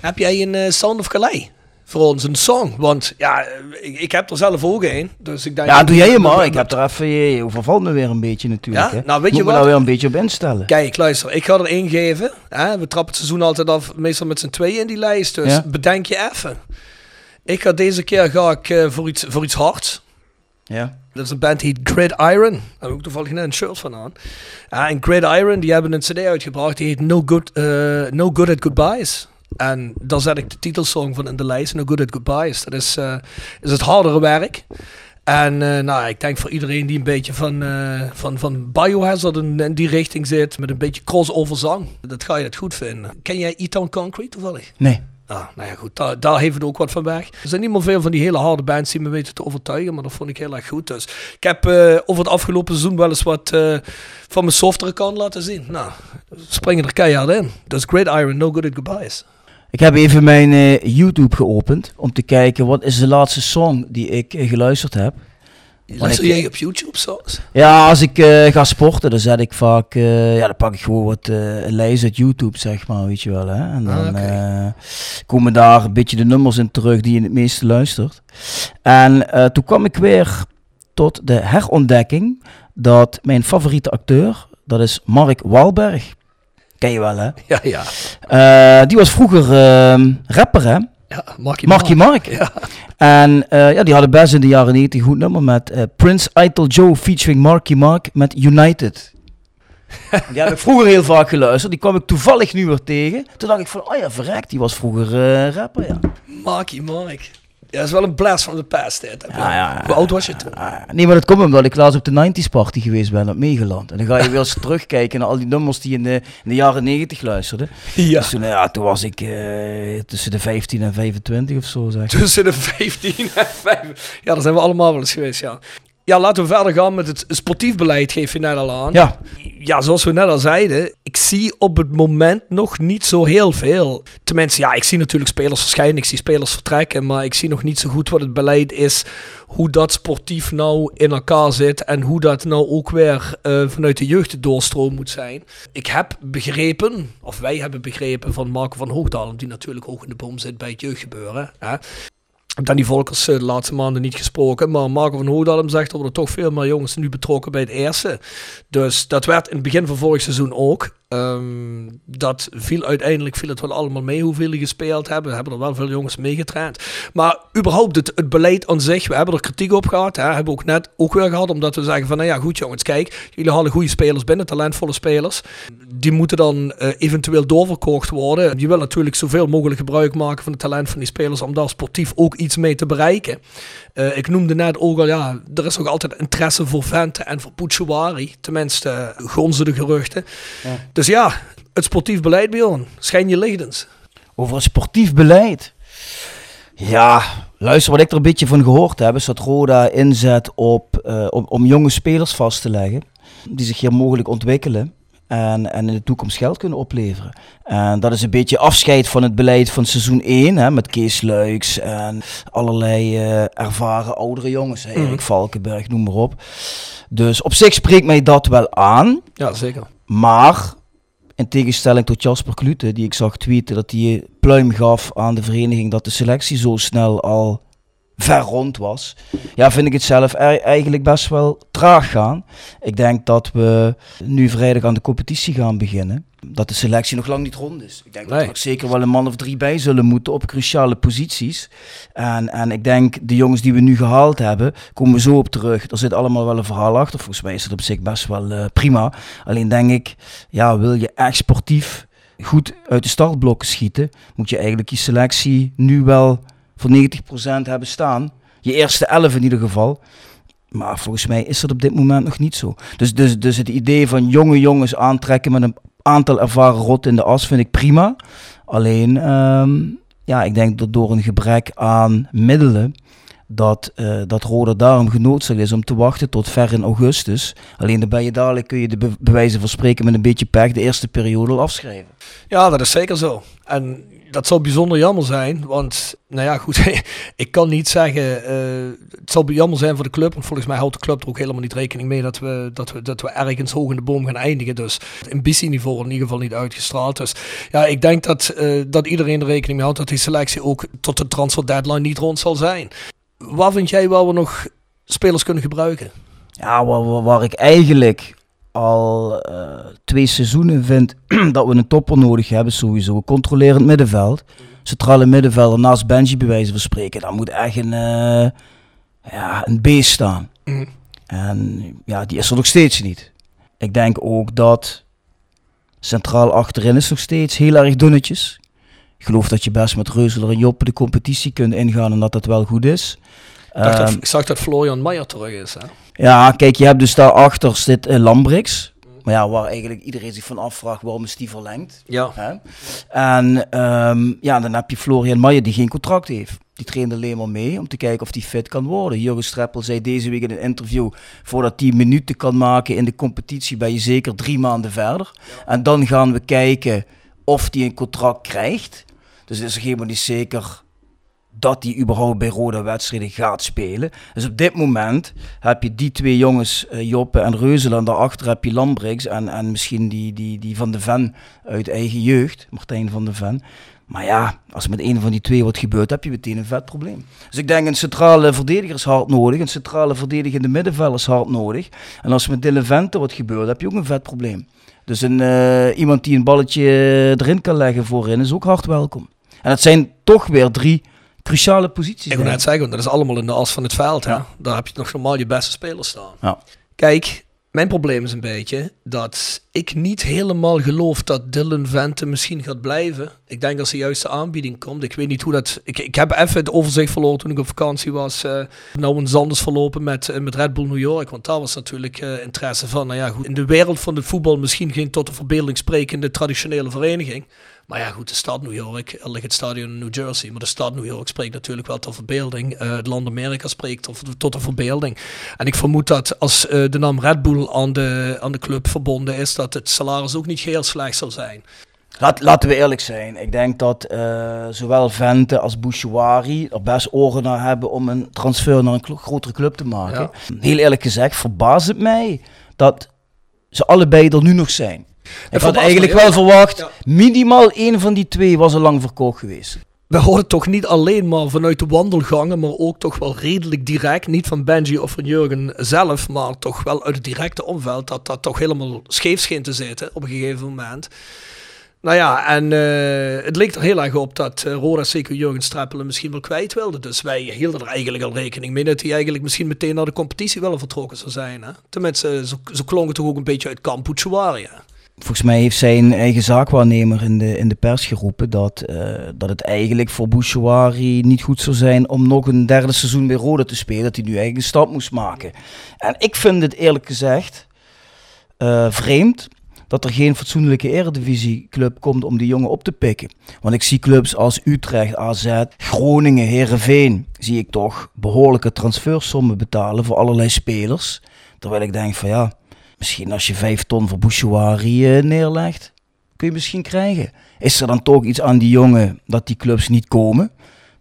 Heb jij een eh, Sound of Calais voor ons, een song? Want ja, eh, ik, ik heb er zelf ook een. Dus ik denk Ja, doe jij je maar. Ik heb er even, je, je overvalt me weer een beetje natuurlijk. Ja? Hè. Nou, weet je Moet me wat? daar weer een beetje op instellen. Kijk, luister, ik ga er één geven. Hè? We trappen het seizoen altijd af, meestal met z'n tweeën in die lijst. Dus Ja. bedenk je even. Ik ga deze keer ga ik, eh, voor, iets, voor iets hards. Ja. Dat is een band die heet Gridiron. Daar heb ik toevallig net een shirt van aan. Ja, en Gridiron, die hebben een cd uitgebracht. Die heet No Good, eh, no Good at Goodbyes. En daar zet ik de titelsong van in de lijst. No Good at Goodbyes. Dat is, eh, is het hardere werk. En eh, nou, ik denk voor iedereen die een beetje van, eh, van, van Biohazard in, die richting zit. Met een beetje crossover zang. Dat ga je het goed vinden. Ken jij E-Town Concrete toevallig? Nee. Ah, nou ja, goed, daar, daar heeft het ook wat van weg. Er zijn niet meer veel van die hele harde bands die me weten te overtuigen, maar dat vond ik heel erg goed. Dus ik heb eh, over het afgelopen seizoen wel eens wat eh, van mijn softere kant laten zien. Nou, springen er keihard in. Dus Great Iron, No Good at Goodbyes. Ik heb even mijn eh, YouTube geopend om te kijken wat is de laatste song die ik geluisterd heb. Luister jij op YouTube soms? Ja, als ik eh, ga sporten, dan zet ik vaak, eh, ja, dan pak ik gewoon wat een lijst uit YouTube, zeg maar, weet je wel. Hè? En dan Ah, eh, komen daar een beetje de nummers in terug die je het meeste luistert. En toen kwam ik weer tot de herontdekking dat mijn favoriete acteur, dat is Mark Wahlberg. Ken je wel, hè? Ja, ja. Die was vroeger ehm, rapper, hè? Ja, Marky Marky Mark. Ja. En eh, ja, die hadden best in de jaren 90 een goed nummer met eh, Prince Idol Joe featuring Marky Mark met United. *laughs* die heb ik vroeger heel vaak geluisterd. Die kwam ik toevallig nu weer tegen. Toen dacht ik van, oh ja, verrekt, die was vroeger eh, rapper, ja. Marky Mark. Ja, dat is wel een blast from the past. Dit. Ja, ja, Hoe oud was je toen? Nee, maar dat komt omdat ik laatst op de 90s party geweest ben op Megeland. En dan ga je weer eens *laughs* terugkijken naar al die nummers die in de, in de jaren 90 luisterde. Ja. Dus toen, ja, toen was ik eh, tussen de 15 en 25 of zo, zeg. Tussen de 15 en 5. Ja, daar zijn we allemaal wel eens geweest, ja. Ja, laten we verder gaan met het sportief beleid, geef je net al aan. Ja, Ja, zoals we net al zeiden, ik zie op het moment nog niet zo heel veel. Tenminste, ja, ik zie natuurlijk spelers verschijnen, ik zie spelers vertrekken, maar ik zie nog niet zo goed wat het beleid is, hoe dat sportief nou in elkaar zit en hoe dat nou ook weer eh, vanuit de jeugd de doorstroom moet zijn. Ik heb begrepen, of wij hebben begrepen van Marco van Hoogdalen, die natuurlijk hoog in de boom zit bij het jeugdgebeuren. Hè? Danny Volkers eh, de laatste maanden niet gesproken, maar Marco van Hoogdalem zegt dat er toch veel meer jongens nu betrokken bij het eerste. Dus dat werd in het begin van vorig seizoen ook. Ehm, dat viel uiteindelijk viel het wel allemaal mee hoeveel die gespeeld hebben. Hebben er wel veel jongens meegetraind. Maar überhaupt het, het beleid aan zich, we hebben er kritiek op gehad. Hè, hebben we ook net ook weer gehad, omdat we zeggen van nou ja goed jongens, kijk, jullie halen goede spelers binnen, talentvolle spelers. Die moeten dan eh, eventueel doorverkocht worden. Je wil natuurlijk zoveel mogelijk gebruik maken van het talent van die spelers om daar sportief ook iets mee te bereiken. Eh, ik noemde net ook al, ja, er is nog altijd interesse voor Vente en voor Pucciari. Tenminste, uh, gonzen de geruchten. Dus ja, het sportief beleid, Bjorn, schijn je lichtens. over het sportief beleid. Ja, luister, wat ik er een beetje van gehoord heb, is dat Roda inzet op, eh, om, om jonge spelers vast te leggen, die zich hier mogelijk ontwikkelen en, en in de toekomst geld kunnen opleveren. En dat is een beetje afscheid van het beleid van seizoen 1, hè, met Kees Luiks en allerlei eh, ervaren oudere jongens, hè, Erik Valkenberg, noem maar op. Dus op zich spreekt mij dat wel aan. Ja, zeker. Maar in tegenstelling tot Jasper Klute, die ik zag tweeten dat hij pluim gaf aan de vereniging dat de selectie zo snel al ver rond was. Ja, vind ik het zelf e- eigenlijk best wel traag gaan. Ik denk dat we nu vrijdag aan de competitie gaan beginnen. Dat de selectie nog lang niet rond is. Ik denk dat er ook zeker wel een man of drie bij zullen moeten op cruciale posities. En, en ik denk, de jongens die we nu gehaald hebben, komen we zo op terug. Er zit allemaal wel een verhaal achter. Volgens mij is dat op zich best wel eh, prima. Alleen denk ik, ja, wil je echt sportief goed uit de startblokken schieten, moet je eigenlijk je selectie nu wel voor 90% hebben staan. Je eerste 11 in ieder geval. Maar volgens mij is dat op dit moment nog niet zo. Dus, dus, dus het idee van jonge jongens aantrekken met een aantal ervaren rot in de as vind ik prima. Alleen, ehm, ja, ik denk dat door een gebrek aan middelen, dat, eh dat Roda daarom genoodzaakt is om te wachten tot ver in augustus. Alleen dan ben je dadelijk, kun je de be- bewijzen van spreken met een beetje pech de eerste periode al afschrijven. Ja, dat is zeker zo. En dat zal bijzonder jammer zijn, want, nou ja, goed, *laughs* ik kan niet zeggen, eh, het zal jammer zijn voor de club, want volgens mij houdt de club er ook helemaal niet rekening mee dat we, dat we, dat we ergens hoog in de boom gaan eindigen. Dus het ambitieniveau in ieder geval niet uitgestraald. Dus ja, ik denk dat, eh, dat iedereen er rekening mee houdt dat die selectie ook tot de transfer deadline niet rond zal zijn. Waar vind jij waar we nog spelers kunnen gebruiken? Ja, waar, waar ik eigenlijk al eh, twee seizoenen vind *clears throat* dat we een topper nodig hebben, sowieso. Een controlerend middenveld. Centrale middenvelder naast Benji bij wijze van spreken. Daar moet echt een, eh, ja, een beest staan. Mhm. En ja, die is er nog steeds niet. Ik denk ook dat centraal achterin is nog steeds heel erg dunnetjes. Ik geloof dat je best met Reuzeler en Joppe de competitie kunt ingaan en dat dat wel goed is. Ik, dacht dat, Ehm, ik zag dat Florian Meijer terug is. Hè? ja, kijk, je hebt dus daarachter zit uh, Lambrix. Maar ja, waar eigenlijk iedereen zich van afvraagt waarom is die verlengd. Ja. Hè? En ehm, ja, dan heb je Florian Maier die geen contract heeft. Die trainde alleen maar mee om te kijken of die fit kan worden. Jurgen Streppel zei deze week in een interview... voordat hij minuten kan maken in de competitie... ben je zeker drie maanden verder. En dan gaan we kijken of hij een contract krijgt. Dus het is helemaal niet zeker dat hij überhaupt bij rode wedstrijden gaat spelen. Dus op dit moment heb je die twee jongens, uh, Joppe en Reuzel, en daarachter heb je Lambrix en, en misschien die, die, die van de Ven uit eigen jeugd, Martijn van de Ven. Maar ja, als met een van die twee wat gebeurt, heb je meteen een vet probleem. Dus ik denk een centrale verdediger is hard nodig, een centrale verdedigende middenvelder is hard nodig. En als met Dylan Vente wat gebeurt, heb je ook een vet probleem. Dus een, uh, iemand die een balletje erin kan leggen voorin is ook hard welkom. En het zijn toch weer drie cruciale posities. Ik wil net zeggen, dat is allemaal in de as van het veld. Hè? Daar heb je nog normaal je beste spelers staan. Ja. Kijk, mijn probleem is een beetje dat ik niet helemaal geloof dat Dylan Vente misschien gaat blijven. Ik denk als de juiste aanbieding komt. Ik weet niet hoe dat. Ik, ik heb even het overzicht verloren toen ik op vakantie was. Uh, nou een Zanders verlopen met, uh, met Red Bull New York. Want daar was natuurlijk uh, interesse van. Nou ja, goed, in de wereld van het voetbal misschien geen tot de verbeelding sprekende traditionele vereniging. Maar ja, goed, de stad New York, er ligt het stadion in New Jersey, maar de stad New York spreekt natuurlijk wel tot verbeelding. Uh, het land Amerika spreekt tot, tot de verbeelding. En ik vermoed dat als uh, de naam Red Bull aan de, aan de club verbonden is, dat het salaris ook niet heel slecht zal zijn. Laat, laten we eerlijk zijn. Ik denk dat uh, zowel Vente als Bouchouari er best oren naar hebben om een transfer naar een grotere club te maken. Ja. Heel eerlijk gezegd verbaast het mij dat ze allebei er nu nog zijn. Ik had eigenlijk wel verwacht, ja. minimaal één van die twee was al lang verkocht geweest. We horen toch niet alleen maar vanuit de wandelgangen, maar ook toch wel redelijk direct, niet van Benji of van Jurgen zelf, maar toch wel uit het directe omveld, dat dat toch helemaal scheef scheen te zitten op een gegeven moment. Nou ja, en uh, het leek er heel erg op dat uh, Roda zeker Jurgen Streppelen misschien wel kwijt wilde. Dus wij hielden er eigenlijk al rekening mee dat hij eigenlijk misschien meteen naar de competitie wel vertrokken zou zijn. Hè? Tenminste, zo, zo klonk het toch ook een beetje uit Kamp Bouchouari, Volgens mij heeft zijn eigen zaakwaarnemer in de, in de pers geroepen dat, uh, dat het eigenlijk voor Bouchouari niet goed zou zijn om nog een derde seizoen bij Roda te spelen. Dat hij nu eigenlijk een stap moest maken. En ik vind het eerlijk gezegd uh, vreemd dat er geen fatsoenlijke eredivisieclub komt om die jongen op te pikken. Want ik zie clubs als Utrecht, AZ, Groningen, Herenveen, zie ik toch behoorlijke transfersommen betalen voor allerlei spelers. Terwijl ik denk van ja, misschien als je vijf ton voor Bouchouari uh, neerlegt, kun je misschien krijgen. Is er dan toch iets aan die jongen dat die clubs niet komen?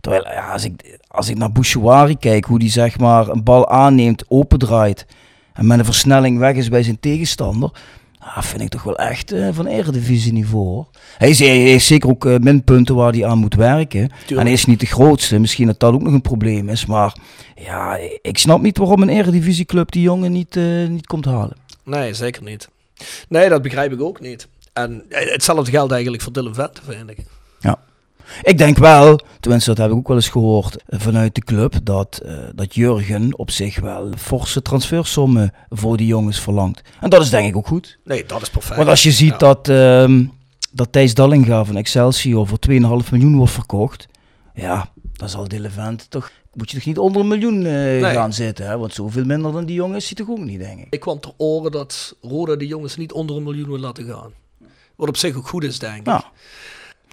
Terwijl ja, als, ik, als ik naar Bouchouari kijk, hoe die zeg maar een bal aanneemt, opendraait en met een versnelling weg is bij zijn tegenstander, Ah, vind ik toch wel echt uh, van eredivisie niveau. Hij, is, hij heeft zeker ook uh, minpunten waar hij aan moet werken. Tuurlijk. En hij is niet de grootste. Misschien dat dat ook nog een probleem is. Maar ja, ik snap niet waarom een eredivisieclub die jongen niet, uh, niet komt halen. Nee, zeker niet. Nee, dat begrijp ik ook niet. En hetzelfde geldt eigenlijk voor Dylan Vente, vind ik. Ja. Ik denk wel, tenminste dat heb ik ook wel eens gehoord vanuit de club, dat, uh, dat Jurgen op zich wel forse transfersommen voor die jongens verlangt. En dat is denk ik ook goed. Nee, dat is perfect. Want als je ziet ja. dat, uh, dat Thijs Dallinga van Excelsior voor 2,5 miljoen wordt verkocht, ja, dan zal de Levent toch moet je toch niet onder een miljoen uh, nee. gaan zitten. Hè? Want zoveel minder dan die jongens ziet toch ook niet, denk ik. Ik kwam ter oren dat Roda de jongens niet onder een miljoen wil laten gaan. Wat op zich ook goed is, denk ik. Ja.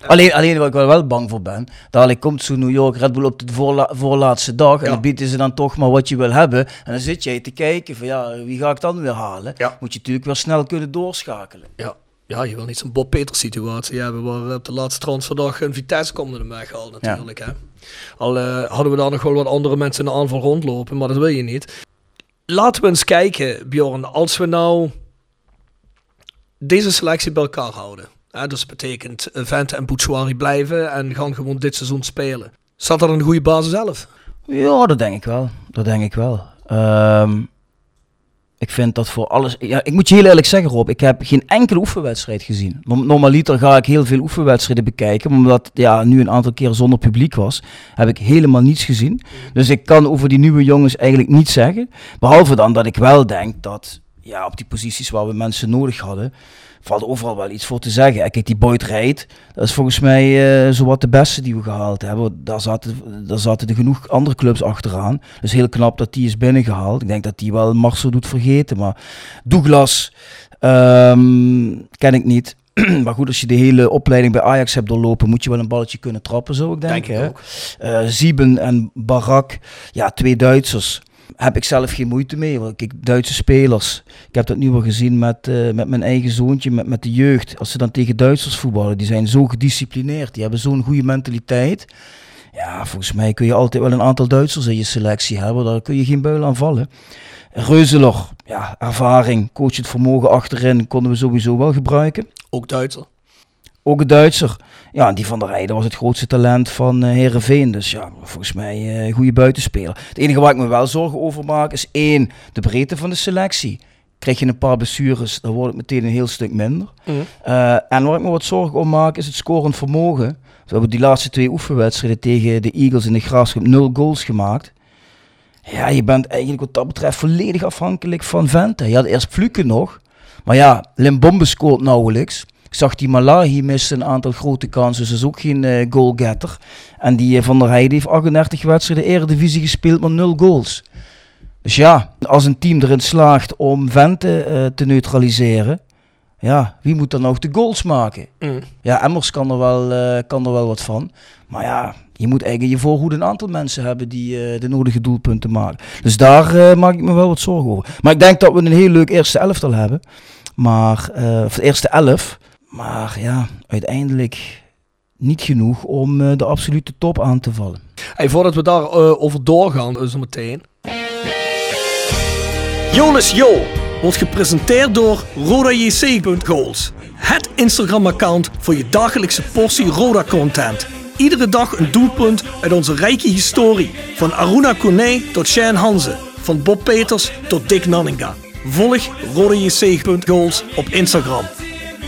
Alleen, alleen waar ik wel, wel bang voor ben, dadelijk komt zo New York Red Bull op de voorla voorlaatste dag en ja. dan bieden ze dan toch maar wat je wil hebben. En dan zit jij te kijken van ja, wie ga ik dan weer halen? Ja. Moet je natuurlijk wel snel kunnen doorschakelen. Ja. Ja, je wil niet zo'n Bob Peters situatie hebben waar op de laatste transferdag een Vitesse komt er weggehaald natuurlijk. Ja. Hè? Al uh, hadden we daar nog wel wat andere mensen in de aanval rondlopen, maar dat wil je niet. Laten we eens kijken, Bjorn, als we nou deze selectie bij elkaar houden. Hè, dus dat betekent Vente en Bouchouari blijven en gaan gewoon dit seizoen spelen. Zat er een goede basis zelf? Ja, dat denk ik wel. Dat denk ik wel. Um, ik vind dat voor alles. Ja, ik moet je heel eerlijk zeggen, Rob. Ik heb geen enkele oefenwedstrijd gezien. Normaliter ga ik heel veel oefenwedstrijden bekijken. Maar omdat ja, nu een aantal keer zonder publiek was, heb ik helemaal niets gezien. Dus ik kan over die nieuwe jongens eigenlijk niets zeggen. Behalve dan dat ik wel denk dat ja, op die posities waar we mensen nodig hadden, valt overal wel iets voor te zeggen. Kijk, die Boyd Rijt, dat is volgens mij uh, zowat de beste die we gehaald hebben. Daar zaten, daar zaten er genoeg andere clubs achteraan. Dus heel knap dat die is binnengehaald. Ik denk dat die wel Marcel doet vergeten. Maar Douglas um, ken ik niet. *clears throat* maar goed, als je de hele opleiding bij Ajax hebt doorlopen, moet je wel een balletje kunnen trappen, zo ik denk. denk ik ook. Uh, Zieben en Barak, ja, twee Duitsers heb ik zelf geen moeite mee. Want kijk, Duitse spelers, ik heb dat nu wel gezien met, uh, met mijn eigen zoontje, met, met de jeugd. Als ze dan tegen Duitsers voetballen, die zijn zo gedisciplineerd, die hebben zo'n goede mentaliteit. Ja, volgens mij kun je altijd wel een aantal Duitsers in je selectie hebben. Daar kun je geen buil aan vallen. Reuzeler, ja, ervaring, coach het vermogen achterin konden we sowieso wel gebruiken. Ook Duitser. Ook een Duitser. Ja, en die van der Rijden was het grootste talent van uh, Herenveen. Dus ja, volgens mij uh, een goede buitenspeler. Het enige waar ik me wel zorgen over maak is één, de breedte van de selectie. Krijg je een paar blessures, dan wordt het meteen een heel stuk minder. Mm. Uh, en waar ik me wat zorgen om maak is het scorend vermogen. We hebben die laatste twee oefenwedstrijden tegen de Eagles in de Graafschap nul goals gemaakt. Ja, je bent eigenlijk wat dat betreft volledig afhankelijk van Vente. Je had eerst Fluken nog. Maar ja, Limbombe scoort nauwelijks. Zag die Malahi missen een aantal grote kansen. Dus is ook geen uh, goalgetter. En die uh, Van der Heijden heeft 38 wedstrijden Eredivisie gespeeld, maar 0 goals. Dus ja, als een team erin slaagt om Vente uh, te neutraliseren, ja, wie moet dan nog de goals maken? Mm. Ja, Emmers kan er, wel, uh, kan er wel wat van. Maar ja, je moet eigenlijk je voorhoede een aantal mensen hebben die uh, de nodige doelpunten maken. Dus daar uh, maak ik me wel wat zorgen over. Maar ik denk dat we een heel leuk eerste elftal hebben. Maar, of de eerste elf. Maar ja, uiteindelijk niet genoeg om de absolute top aan te vallen. Hey, voordat we daar over doorgaan, zo meteen. Jonas Jo wordt gepresenteerd door RodaJC.goals. Het Instagram-account voor je dagelijkse portie Roda-content. Iedere dag een doelpunt uit onze rijke historie. Van Aruna Kone tot Shane Hanze. Van Bob Peters tot Dick Nanninga. Volg RodaJC.goals op Instagram.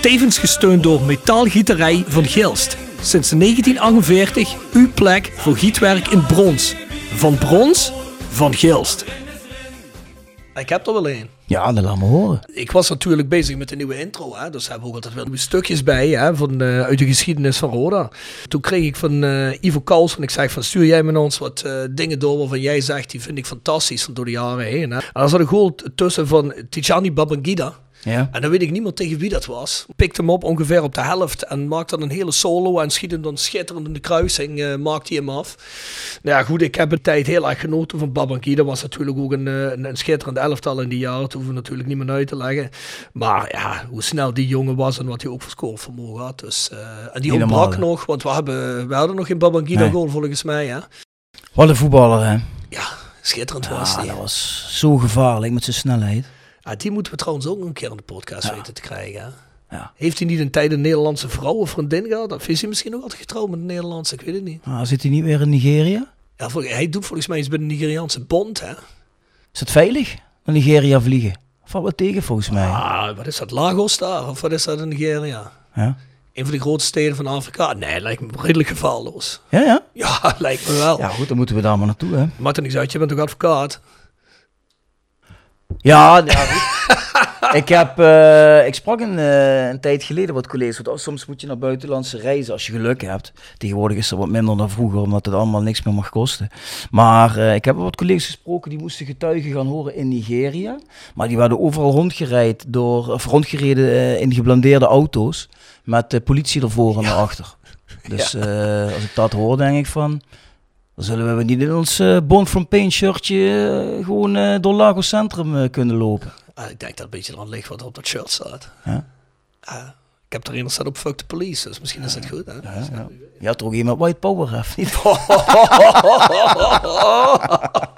Tevens gesteund door Metaalgieterij van Gilst. Sinds 1948 uw plek voor gietwerk in brons. Van brons, van Gilst. Ik heb er wel een. Ja, dat laat me horen. Ik was natuurlijk bezig met de nieuwe intro. Hè, dus hebben we ook altijd wel nieuwe stukjes bij hè, van, uh, uit de geschiedenis van Roda. Toen kreeg ik van uh, Ivo Kals van ik zeg van stuur jij met ons wat uh, dingen door waarvan jij zegt die vind ik fantastisch door de jaren heen. Hè. En dan zat een goal tussen van Tijani Babangida. Ja. En dan weet ik niet meer tegen wie dat was. Pikte hem op ongeveer op de helft en maakte dan een hele solo en schiet hem dan schitterend in de kruising, uh, maakte hij hem af. Nou ja, goed, ik heb een tijd heel erg genoten van Babanki. Dat was natuurlijk ook een, een, een schitterend elftal in die jaren. Dat hoeven we natuurlijk niet meer uit te leggen. Maar ja, hoe snel die jongen was en wat hij ook voor scorevermogen had. Dus, uh, en die Helemaal, ontbrak nog, want we, hebben, we hadden nog geen Babangida nee. goal volgens mij. Hè? Wat een voetballer, hè? Ja, schitterend ja, was die. dat was zo gevaarlijk met zijn snelheid. Ja, die moeten we trouwens ook een keer in de podcast ja. weten te krijgen. Ja. Heeft hij niet een tijd een Nederlandse vrouw of vriendin gehad? Of is hij misschien nog altijd getrouwd met een Nederlandse? Ik weet het niet. Ah, zit hij niet weer in Nigeria? Ja, hij doet volgens mij iets bij de Nigeriaanse bond. Hè? Is het veilig? Naar Nigeria vliegen? Valt wat tegen volgens mij. Ah, wat is dat? Lagos daar? Of wat is dat in Nigeria? Ja. Een van de grootste steden van Afrika? Nee, lijkt me redelijk gevaarloos. Ja, ja? *laughs* Ja, lijkt me wel. Ja, goed, dan moeten we daar maar naartoe, hè. Maakt er niks uit, je bent toch advocaat? Ja, ja *laughs* ik, heb, uh, ik sprak een, uh, een tijd geleden wat collega's. Want soms moet je naar buitenlandse reizen als je geluk hebt. Tegenwoordig is er wat minder dan vroeger, omdat het allemaal niks meer mag kosten. Maar uh, ik heb wat collega's gesproken die moesten getuigen gaan horen in Nigeria. Maar die werden overal rondgerijd door, of rondgereden in geblandeerde auto's. Met de politie ervoor en ja. erachter. *laughs* Dus ja. als ik dat hoor, denk ik van. Dan zullen we niet in ons uh, Bond from Pain shirtje uh, gewoon uh, door Lagos Centrum kunnen lopen. Ah, ik denk dat een beetje aan ligt wat op dat shirt staat. Ah, ik heb er een staat op Fuck the Police, dus misschien is dat goed. Hè? Ja, ja. Je had toch iemand White Power heeft, niet? *laughs* *laughs*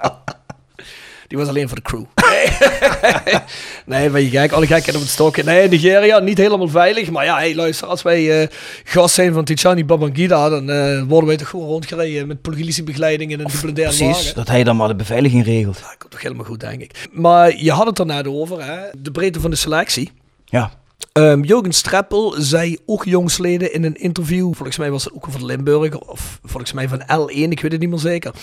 Die was alleen voor de crew. Nee, *laughs* nee maar je kijkt, alle gekheid op het stokje. Nee, Nigeria, niet helemaal veilig. Maar ja, hey, luister, als wij uh, gast zijn van Tijani Babangida, dan uh, worden wij toch gewoon rondgereden met politiebegeleiding in een geblindeerde Precies, dat hij dan maar de beveiliging regelt. Ja, komt toch helemaal goed, denk ik. Maar je had het er net over, hè? de breedte van de selectie. Ja. Um, Jurgen Streppel zei ook jongsleden in een interview, volgens mij was het ook van Limburg, of volgens mij van L1, ik weet het niet meer zeker.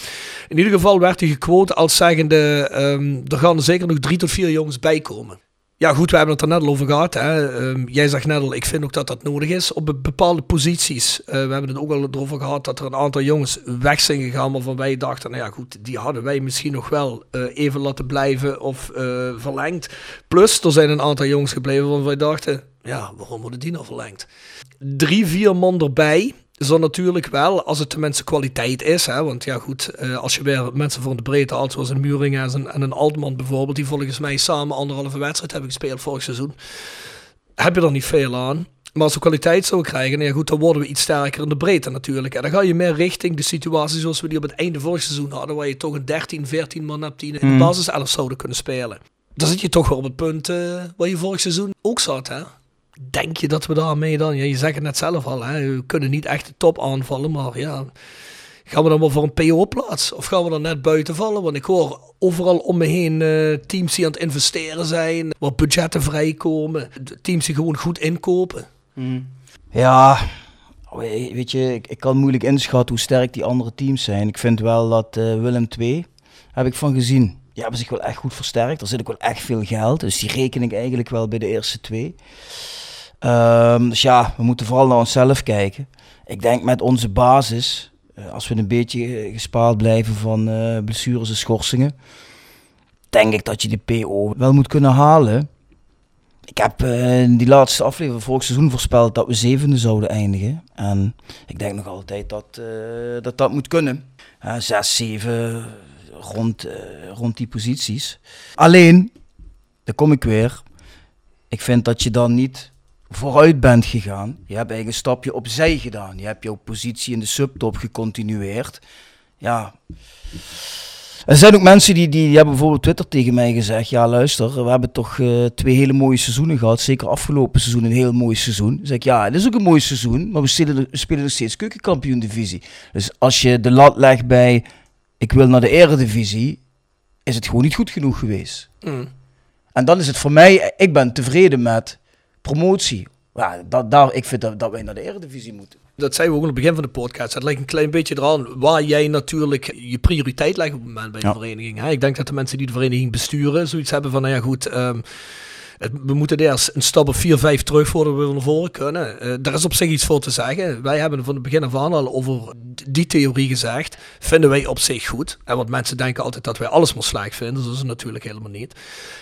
In ieder geval werd hij gequote als zeggende, um, er gaan er zeker nog drie tot vier jongens bij komen. Ja, goed, we hebben het er net al over gehad. Hè. Um, jij zegt net al, ik vind ook dat dat nodig is op bepaalde posities. Uh, we hebben het ook al erover gehad dat er een aantal jongens weg zijn gegaan, waarvan wij dachten, nou ja, goed, die hadden wij misschien nog wel uh, even laten blijven of uh, verlengd. Plus, er zijn een aantal jongens gebleven waarvan wij dachten, ja, waarom worden die nou verlengd? Drie, vier man erbij zo natuurlijk wel, als het tenminste kwaliteit is. Hè? Want ja, goed, uh, als je weer mensen van de breedte had, zoals een Muring en, en een Altman bijvoorbeeld, die volgens mij samen anderhalve wedstrijd hebben gespeeld vorig seizoen, heb je er niet veel aan. Maar als we kwaliteit zouden krijgen, ja, goed, dan worden we iets sterker in de breedte natuurlijk. En dan ga je meer richting de situatie zoals we die op het einde vorig seizoen hadden, waar je toch een 13, 14 man hebt die in de Mm. basis 11 zouden kunnen spelen. Dan zit je toch wel op het punt eh, waar je vorig seizoen ook zat, hè? Denk je dat we daarmee dan, ja, je zegt het net zelf al, hè, we kunnen niet echt de top aanvallen, maar ja, gaan we dan wel voor een PO-plaats? Of gaan we dan net buiten vallen? Want ik hoor overal om me heen eh, teams die aan het investeren zijn, waar budgetten vrijkomen, teams die gewoon goed inkopen. Ja, we- weet je, ik, ik kan moeilijk inschatten hoe sterk die andere teams zijn. Ik vind wel dat eh, Willem II, heb ik van gezien, die hebben zich wel echt goed versterkt. Er zit ook wel echt veel geld, dus die reken ik eigenlijk wel bij de eerste twee. Ehm, dus ja, we moeten vooral naar onszelf kijken. Ik denk met onze basis, eh, als we een beetje eh, gespaard blijven van eh, blessures en schorsingen, denk ik dat je de PO wel moet kunnen halen. Ik heb in die laatste aflevering vorig seizoen voorspeld dat we zevende zouden eindigen. En ik denk nog altijd dat dat, dat moet kunnen. Zes, zeven, rond, rond die posities. Alleen, daar kom ik weer. Ik vind dat je dan niet vooruit bent gegaan. Je hebt eigenlijk een stapje opzij gedaan. Je hebt jouw positie in de subtop gecontinueerd. Ja. Er zijn ook mensen die, die, die hebben bijvoorbeeld Twitter tegen mij gezegd: Ja, luister, we hebben toch eh, twee hele mooie seizoenen gehad. Zeker afgelopen seizoen een heel mooi seizoen. Dan zeg ik: Ja, het is ook een mooi seizoen, maar we spelen, we spelen nog steeds keukenkampioen-divisie. Dus als je de lat legt bij: Ik wil naar de Eredivisie, is het gewoon niet goed genoeg geweest. Mm. En dan is het voor mij: Ik ben tevreden met promotie. Ja, dat, daar, ik vind dat, dat wij naar de Eredivisie moeten. Dat zei we ook aan het begin van de podcast. Het lijkt een klein beetje eraan waar jij natuurlijk je prioriteit legt op het moment bij de Ja. vereniging. Hè? Ik denk dat de mensen die de vereniging besturen zoiets hebben van, nou ja goed, ehm, we moeten eerst een stap of 4, 5 terug voordat we naar voren kunnen. Eh daar is op zich iets voor te zeggen. Wij hebben van het begin af aan al over die theorie gezegd. Vinden wij op zich goed. En want mensen denken altijd dat wij alles maar slecht vinden. Dat is natuurlijk helemaal niet.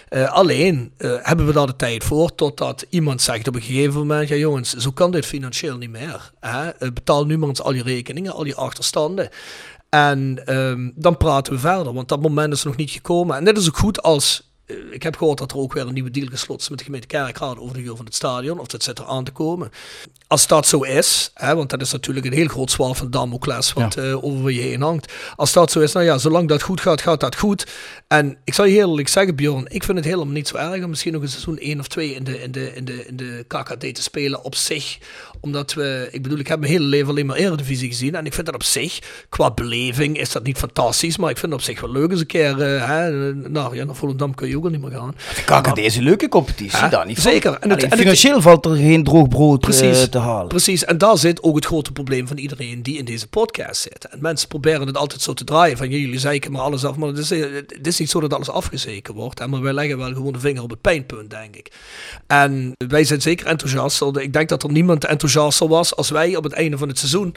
Eh, alleen eh, hebben we daar de tijd voor totdat iemand zegt op een gegeven moment: ja jongens, zo kan dit financieel niet meer. Hè? Betaal nu maar eens al je rekeningen, al je achterstanden. En ehm, dan praten we verder, want dat moment is nog niet gekomen. En dit is ook goed als. Eh, Ik heb gehoord dat er ook weer een nieuwe deal gesloten is met de gemeente Kerkrade over de huur van het stadion. Of dat zit er aan te komen. Als dat zo is, hè, want dat is natuurlijk een heel groot zwaard van Damocles wat eh, over je heen hangt. Als dat zo is, nou ja, zolang dat goed gaat, gaat dat goed. En ik zal je heel eerlijk zeggen, Bjorn, ik vind het helemaal niet zo erg om misschien nog een seizoen 1 of 2 in de, in de, in de, in de KKD te spelen op zich. Omdat we, ik bedoel, ik heb mijn hele leven alleen maar Eredivisie gezien. En ik vind dat op zich, qua beleving, is dat niet fantastisch. Maar ik vind het op zich wel leuk eens een keer, eh, hè, nou ja, naar Volendam kun je ook al niet meer gaan. KKD is een leuke competitie, daar niet van. zeker. En het- Alleen en het- financieel valt er geen droog brood eh, Precies. te halen. Precies, en daar zit ook het grote probleem van iedereen die in deze podcast zit. En mensen proberen het altijd zo te draaien van jullie zeiken maar alles af, maar het is, eh, het is niet zo dat alles afgezeken wordt. Hè? Maar wij leggen wel gewoon de vinger op het pijnpunt, denk ik. En wij zijn zeker enthousiast. Ik denk dat er niemand enthousiaster was als wij op het einde van het seizoen.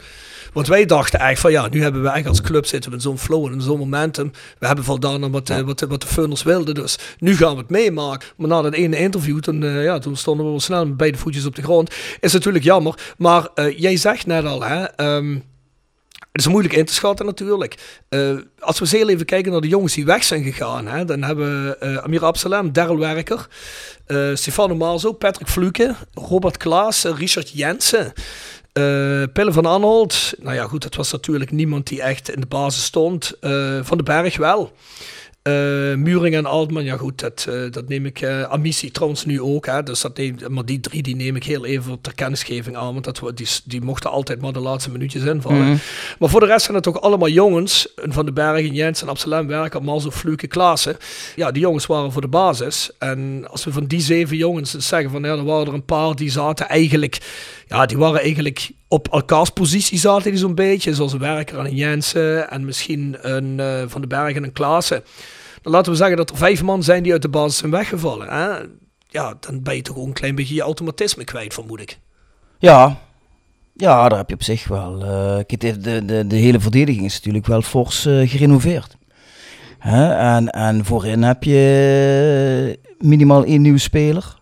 Want wij dachten eigenlijk van ja, nu hebben we eigenlijk als club zitten we in zo'n flow en in zo'n momentum. We hebben voldaan aan wat, eh, wat, wat de funders wilden, dus nu gaan we het meemaken. Maar na dat ene interview, toen, eh, ja, toen stonden we wel snel met beide voetjes op de grond. Is natuurlijk jammer, maar eh, jij zegt net al, hè, ehm, het is moeilijk in te schatten natuurlijk. Eh, als we eens even kijken naar de jongens die weg zijn gegaan. Hè, dan hebben we eh, Amir Absalem, Daryl Werker, eh, Stefano Marzo, Patrick Fluke, Robert Klaas, Richard Jensen. eh Pille van Anholt. Nou ja, goed, dat was natuurlijk niemand die echt in de basis stond. Van den Berg wel. Eh Muring en Altman, ja goed, dat, eh, dat neem ik. eh Amici trouwens nu ook, hè, dus dat neem, maar die drie die neem ik heel even ter kennisgeving aan, want dat, die, die mochten altijd maar de laatste minuutjes invallen. Maar voor de rest zijn het toch allemaal jongens, Van den Bergen, Jens en Absalem Werker, Malzo, Fluke, Klaassen. Ja, die jongens waren voor de basis. En als we van die zeven jongens zeggen van, ja, er waren er een paar die zaten eigenlijk, ja, die waren eigenlijk op elkaars positie zaten die zo'n beetje, zoals een Werker en een Jensen en misschien een eh, Van den Bergen en een Klaassen. Dan laten we zeggen dat er vijf man zijn die uit de basis zijn weggevallen. Hè? Ja, dan ben je toch ook een klein beetje je automatisme kwijt, vermoed ik. Ja, ja, daar heb je op zich wel. de, de, de, de hele verdediging is natuurlijk wel fors eh, gerenoveerd. Hè? En, en voorin heb je minimaal één nieuwe speler.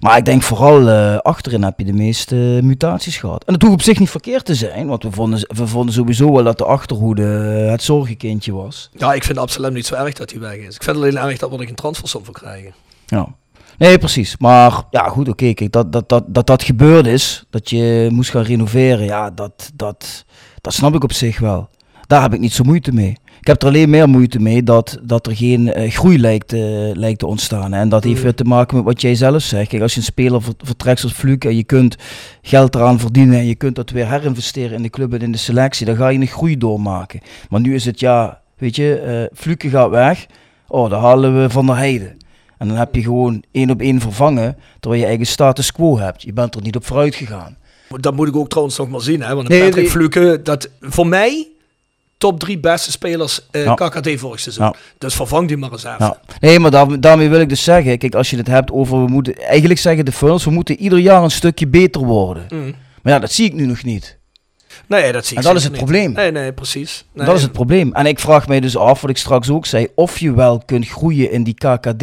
Maar ik denk vooral eh, achterin heb je de meeste mutaties gehad. En dat hoeft op zich niet verkeerd te zijn, want we vonden, we vonden sowieso wel dat de achterhoede het zorgenkindje was. Ja, ik vind Absalem niet zo erg dat hij weg is. Ik vind het alleen erg dat we er geen transfersom voor krijgen. Ja. Nee, precies. Maar ja, goed, oké. kijk, dat, dat, dat, dat dat gebeurd is, dat je moest gaan renoveren, ja, dat, dat, dat snap ik op zich wel. Daar heb ik niet zo moeite mee. Ik heb er alleen meer moeite mee dat, dat er geen eh, groei lijkt, eh, lijkt te ontstaan. hè. En dat heeft weer te maken met wat jij zelf zegt. Kijk, als je een speler ver- vertrekt zoals Fluke en je kunt geld eraan verdienen en je kunt dat weer herinvesteren in de club en in de selectie, dan ga je een groei doormaken. Maar nu is het ja, weet je, eh Fluke gaat weg. Oh, dan halen we Van der Heijden. En dan heb je gewoon één op één vervangen, terwijl je eigen status quo hebt. Je bent er niet op vooruit gegaan. Dat moet ik ook trouwens nog maar zien. Hè? Want Nee, Patrick nee. Fluke, dat voor mij top drie beste spelers eh Ja. KKD vorig seizoen. Ja. Dus vervang die maar eens even. Ja. Nee, maar daar- daarmee wil ik dus zeggen, kijk, als je het hebt over, we moeten, eigenlijk zeggen de Fulhams, we moeten ieder jaar een stukje beter worden. Mm. Maar ja, dat zie ik nu nog niet. Nee, dat zie ik En dat is het niet. probleem. Nee, nee, precies. Nee, Dat is het probleem. En ik vraag mij dus af, wat ik straks ook zei, of je wel kunt groeien in die KKD.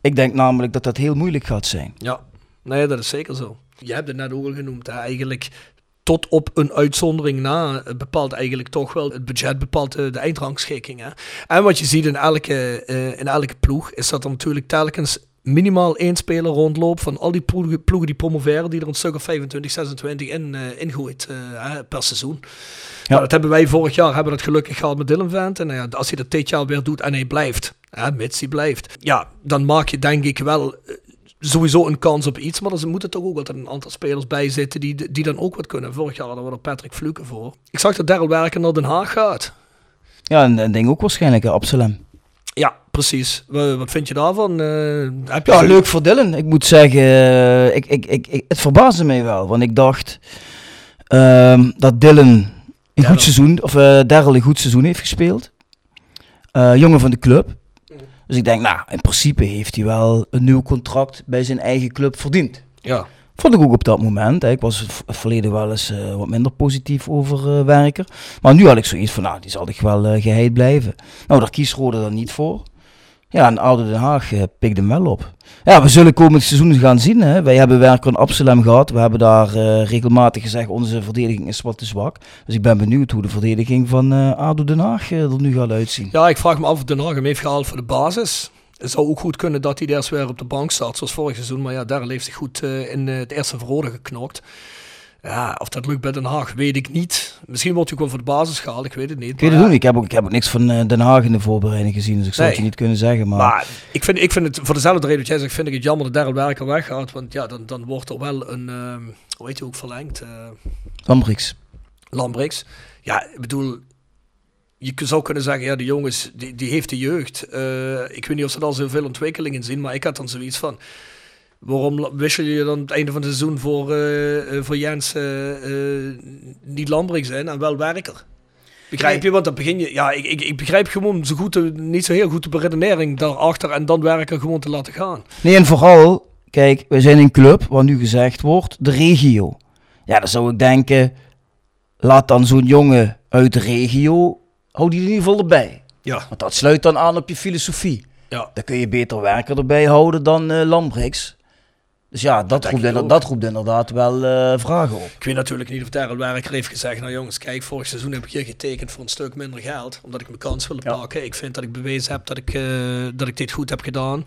Ik denk namelijk dat dat heel moeilijk gaat zijn. Ja, nee, dat is zeker zo. Je hebt het net ook al genoemd. Hè? Eigenlijk tot op een uitzondering na eh, bepaalt eigenlijk toch wel het budget, bepaalt de, de eindrangschikking. Hè? En wat je ziet in elke, eh, in elke ploeg, is dat er natuurlijk telkens minimaal één speler rondloopt van al die ploegen, ploegen die promoveren, die er een stuk of 25, 26 in eh ingooit eh, per seizoen. Nou, dat hebben wij vorig jaar hebben we dat gelukkig gehad met Dylan Vent. En ja, als hij dat dit jaar weer doet en hij blijft, hè, mits hij blijft, ja, dan maak je denk ik wel eh, sowieso een kans op iets. Maar er moeten toch ook altijd een aantal spelers bij zitten die, die dan ook wat kunnen. Vorig jaar hadden we er Patrick Fluke voor. Ik zag dat Daryl Werken naar Den Haag gaat. Ja, en een ding ook waarschijnlijk, hè, Absalem. Ja, precies. Wa- Wat vind je daarvan? Eh, heb je Ja, leuk voor Dylan. Ik moet zeggen, eh, ik, ik, ik, ik- het verbaasde mij wel. Want ik dacht ehm, dat Dylan een Daryl. goed seizoen, of eh Daryl een goed seizoen heeft gespeeld. Jongen van de club. Dus ik denk, nou, in principe heeft hij wel een nieuw contract bij zijn eigen club verdiend. Ja. Vond ik ook op dat moment. Hè. Ik was v- verleden wel eens eh, wat minder positief over eh, Werker. Maar nu had ik zoiets van, nou, die zal toch wel eh, geheid blijven. Nou, daar kiest Rode dan niet voor. Ja, en Oude Den Haag eh, pikt hem wel op. Ja, we zullen komend seizoen gaan zien. Hè. Wij hebben Werker en Absalem gehad. We hebben daar eh, regelmatig gezegd, onze verdediging is wat te zwak. Dus ik ben benieuwd hoe de verdediging van eh ADO Den Haag er nu gaat uitzien. ja, ik vraag me af of Den Haag hem heeft gehaald voor de basis. Het zou ook goed kunnen dat hij eerst weer op de bank staat, zoals vorig seizoen. Maar ja, Daryl heeft zich goed in het eerste verrode geknokt. Ja, of dat lukt bij Den Haag, weet ik niet. Misschien wordt hij wel voor de basis gehaald, ik weet het niet. Ik weet het ja. Ik heb ook, ik heb ook niks van eh, Den Haag in de voorbereiding gezien. Dus ik zou het je niet kunnen zeggen. Maar, Maar ik vind, ik vind het, voor dezelfde reden dat jij zegt, vind ik het jammer dat Daryl Werker weggaat. Want ja, dan, dan wordt er wel een, ehm hoe heet hij ook, verlengd. eh Lambrix. Lambrix. Ja, ik bedoel, je zou kunnen zeggen, ja, de jongens, die, die heeft de jeugd. Eh, ik weet niet of ze al zoveel ontwikkelingen zien, maar ik had dan zoiets van... Waarom wissel je dan het einde van het seizoen voor, eh, voor Jens eh, niet Lambrix in en wel Werker? Begrijp je? Want dan begin je... Ja, ik, ik, ik begrijp gewoon zo goed, de- niet zo heel goed de beredenering daarachter en dan Werker gewoon te laten gaan. Nee, en vooral, kijk, we zijn een club waar nu gezegd wordt, de regio. Ja, dan zou ik denken, laat dan zo'n jongen uit de regio, hou die in ieder geval erbij. Ja, Want dat sluit dan aan op je filosofie. ja. Dan kun je beter werker erbij houden dan Lambrix. Dus ja, dat, denk roept, dat roept inderdaad wel eh, vragen op. Ik weet natuurlijk niet of Daryl Werker heeft gezegd, nou jongens, kijk, vorig seizoen heb ik hier getekend voor een stuk minder geld, omdat ik mijn kans wilde Ja. pakken. Ik vind dat ik bewezen heb dat ik, eh, dat ik dit goed heb gedaan.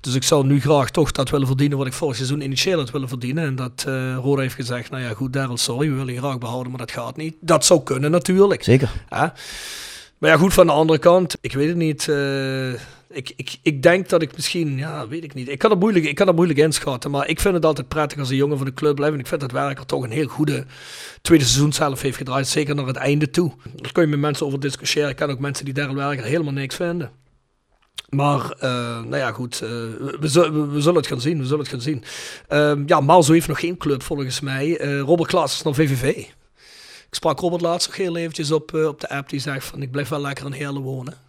Dus ik zou nu graag toch dat willen verdienen wat ik vorig seizoen initieel had willen verdienen. En dat eh Roda heeft gezegd, nou ja goed Daryl, sorry, we willen je graag behouden, maar dat gaat niet. Dat zou kunnen natuurlijk. Zeker. Hè? Maar ja, goed, van de andere kant, ik weet het niet. Ik, ik, ik denk dat ik misschien, ja, weet ik niet. Ik kan, het moeilijk, ik kan het moeilijk inschatten, maar ik vind het altijd prettig als een jongen van de club blijft. En ik vind dat Werker toch een heel goede tweede seizoen zelf heeft gedraaid, zeker naar het einde toe. Daar kun je met mensen over discussiëren. Ik ken ook mensen die Daryl Werker helemaal niks vinden. Maar, eh, nou ja, goed, eh, we, zullen, het gaan zien, we zullen het gaan zien. Ehm, ja, Malzo heeft nog geen club volgens mij. Eh, Robert Klaas is naar VVV. Ik sprak Robert laatst nog heel eventjes op, op de app. Die zegt van, ik blijf wel lekker in Heerlen wonen.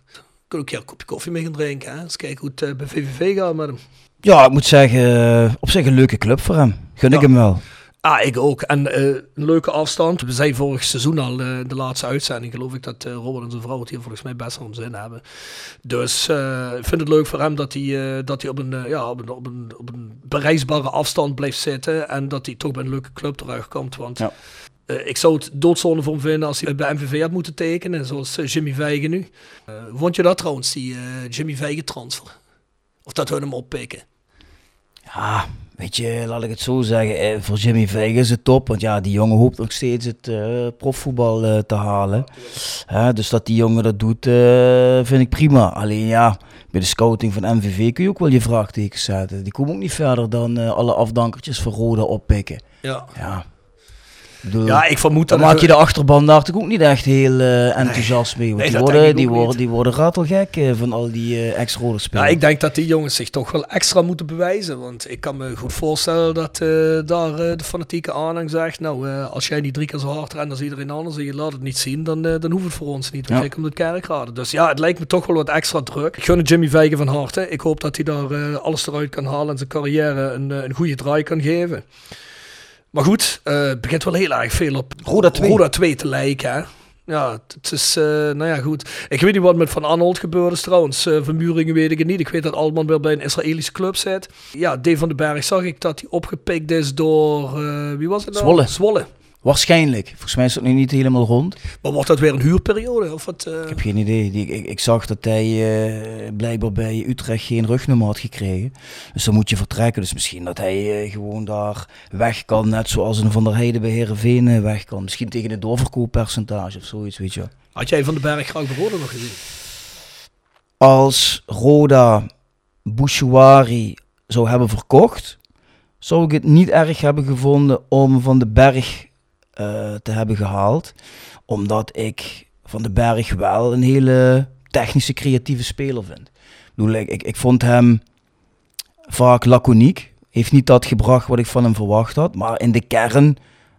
Kun ook een kopje koffie mee gaan drinken. Hè? Eens kijken hoe het eh, bij VVV gaat met hem. Ja, ik moet zeggen, eh, op zich een leuke club voor hem. Gun ik Ja. hem wel. Ah, ik ook. En eh, een leuke afstand. We zijn vorig seizoen al eh, de laatste uitzending. Geloof ik dat eh, Robert en zijn vrouw het hier volgens mij best wel om zin hebben. Dus ik vind het leuk voor hem dat hij, dat hij op, een, ja, op, een, op, een, op een bereisbare afstand blijft zitten. En dat hij toch bij een leuke club terechtkomt. Want Ja. Eh, ik zou het doodzonde voor hem vinden als hij bij MVV had moeten tekenen. Zoals eh, Jimmy Vijgen nu. Eh, vond je dat trouwens, die Jimmy Vijgen transfer? Of dat we hem oppikken? Ja, weet je, laat ik het zo zeggen. eh, Voor Jimmy Vega is het top. Want ja, die jongen hoopt nog steeds het profvoetbal te halen. Dus dat die jongen dat doet, vind ik prima. Alleen ja, bij de scouting van MVV kun je ook wel je vraagtekens zetten. Die komen ook niet verder dan alle afdankertjes van Roda oppikken. Ja, Ja. Bedoel, ja ik vermoed dan dat... maak je de achterban daar toch ook niet echt heel eh, enthousiast mee. Want Nee, die, worden, die, worden, die worden ratelgek eh, van al die eh ex-Roda Ja, spelers. ik denk dat die jongens zich toch wel extra moeten bewijzen. Want ik kan me goed voorstellen dat eh, daar eh, de fanatieke aanhang zegt... Nou, eh, als jij niet drie keer zo hard rent als iedereen anders en je laat het niet zien... dan, eh, dan hoeft het voor ons niet. Want Ja. jij komt uit kerkraden. Dus ja, het lijkt me toch wel wat extra druk. Ik gun het Jimmy Vijgen van harte. Ik hoop dat hij daar eh, alles eruit kan halen... en zijn carrière een, eh, een goede draai kan geven. Maar goed, eh, het begint wel heel erg veel op Roda 2. Roda 2 te lijken, hè. Ja, het- is, eh, nou ja, goed. Ik weet niet wat met Van Arnold gebeurd is trouwens. Eh van Muringen weet ik het niet. Ik weet dat Altman wel bij een Israëlische club zit. Ja, Dave van den Berg zag ik dat hij opgepikt is door, wie was het nou? Zwolle. Zwolle. Waarschijnlijk. Volgens mij is het nu niet helemaal rond. Maar wordt dat weer een huurperiode? Of wat, eh? Ik heb geen idee. Die, ik, ik zag dat hij eh, blijkbaar bij Utrecht geen rugnummer had gekregen. Dus dan moet je vertrekken. Dus misschien dat hij eh, gewoon daar weg kan. Net zoals een Van der Heijden bij Herenveen weg kan. Misschien tegen een doorverkooppercentage of zoiets, weet je. Had jij Van den Berg graag bij Roda nog gezien? Als Roda Bouchouari zou hebben verkocht, zou ik het niet erg hebben gevonden om Van den Berg eh, te hebben gehaald. Omdat ik Van den Berg wel een hele technische, creatieve speler vind. Ik, bedoel, ik, ik, ik vond hem vaak laconiek. Heeft niet dat gebracht wat ik van hem verwacht had. Maar in de kern,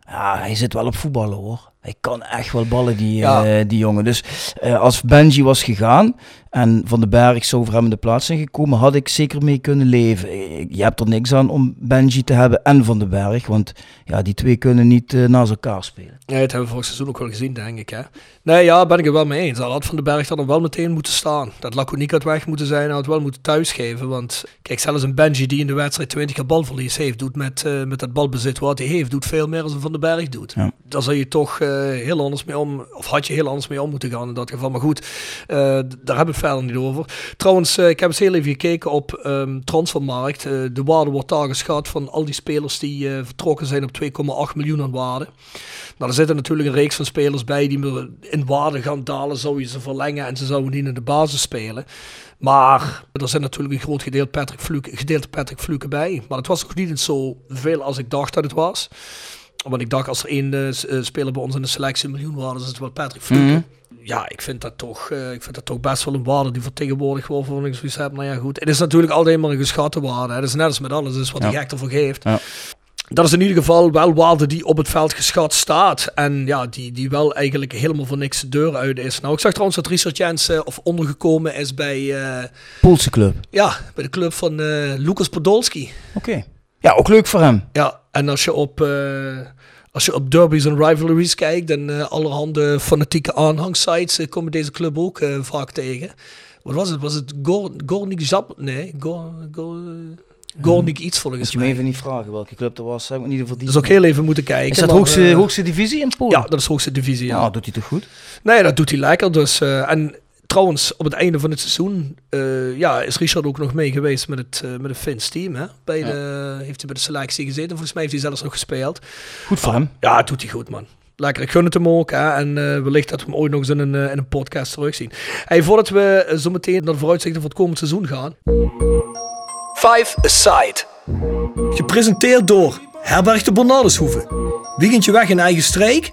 ja, hij zit wel op voetballen hoor. Hij kan echt wel ballen, die, Ja. eh, die jongen. Dus eh, als Benji was gegaan en Van den Berg zou voor hem in de plaats zijn gekomen, had ik zeker mee kunnen leven. Je hebt er niks aan om Benji te hebben en Van den Berg, want ja, die twee kunnen niet eh, naast elkaar spelen. Nee, dat hebben we vorig seizoen ook wel gezien, denk ik. Hè? Nee, ja, ben ik het wel mee eens. Al had Van den Berg dan wel meteen moeten staan. Dat Laconiek had weg moeten zijn, had wel moeten thuisgeven. Want kijk, zelfs een Benji die in de wedstrijd 20 keer balverlies heeft, doet met, eh, met dat balbezit wat hij heeft, doet veel meer dan een Van den Berg doet. Ja. Daar zou je toch eh, heel anders mee om, of had je heel anders mee om moeten gaan in dat geval. Maar goed, daar hebben we verder niet over. Trouwens, eh, ik heb eens heel even gekeken op ehm, Transfermarkt. Eh, de waarde wordt daar geschat van al die spelers die eh, vertrokken zijn op 2,8 miljoen aan waarde. Nou, er zitten natuurlijk een reeks van spelers bij die in waarde gaan dalen. Zou je ze verlengen en ze zouden niet in de basis spelen. Maar er zit natuurlijk een groot gedeelte Patrick Fluke, gedeelte Patrick Fluke bij. Maar het was nog niet zo veel als ik dacht dat het was. Want ik dacht, als er één eh, eh, speler bij ons in de selectie een miljoen waarde is, is het wel Patrick Fluke. Mhm. Ja, ik vind, dat toch, eh, ik vind dat toch best wel een waarde die vertegenwoordigd wordt. Waarvan ik zoiets heb, nou ja goed. Het is natuurlijk altijd maar een geschatte waarde. Dat is net als met alles, is wat Ja. de gek ervoor geeft. Ja. Dat is in ieder geval wel waarde die op het veld geschat staat. En ja, die, die wel eigenlijk helemaal voor niks de deur uit is. Nou, ik zag trouwens dat Richard Jensen of ondergekomen is bij, Poolse club. ja, bij de club van Lucas Podolski. Oké. Ja, ook leuk voor hem. Ja, en als je op, eh, als je op derbies en rivalries kijkt en eh, allerhande fanatieke aanhangsites, eh, komen deze club ook vaak tegen. Wat was het? Was het Gor Gornik Zap? Nee, Gor, Gor, Gornik iets volgens Moet je me mij. even niet vragen welke club dat was. Ik me niet die. Dus ook heel even moeten kijken. Is dat maar, hoogste, hoogste divisie in Polen? Ja, dat is hoogste divisie, ja. Ja, doet hij toch goed? Nee, dat doet hij lekker. Dus, en trouwens, op het einde van het seizoen eh, ja, is Richard ook nog mee geweest met het, eh, met het Fins team. Hè? Bij de, heeft hij bij de selectie gezeten. Volgens mij heeft hij zelfs nog gespeeld. Goed voor hem. Ja, doet hij goed, man. Lekker, ik gun het hem ook. Hè? En eh, wellicht dat we hem ooit nog eens in een, in een podcast terugzien. Hey, voordat we zo meteen naar de vooruitzichten voor het komend seizoen gaan. Five Aside. Gepresenteerd door Herberg de Bernardeshoeve. Weekendje weg in eigen streek?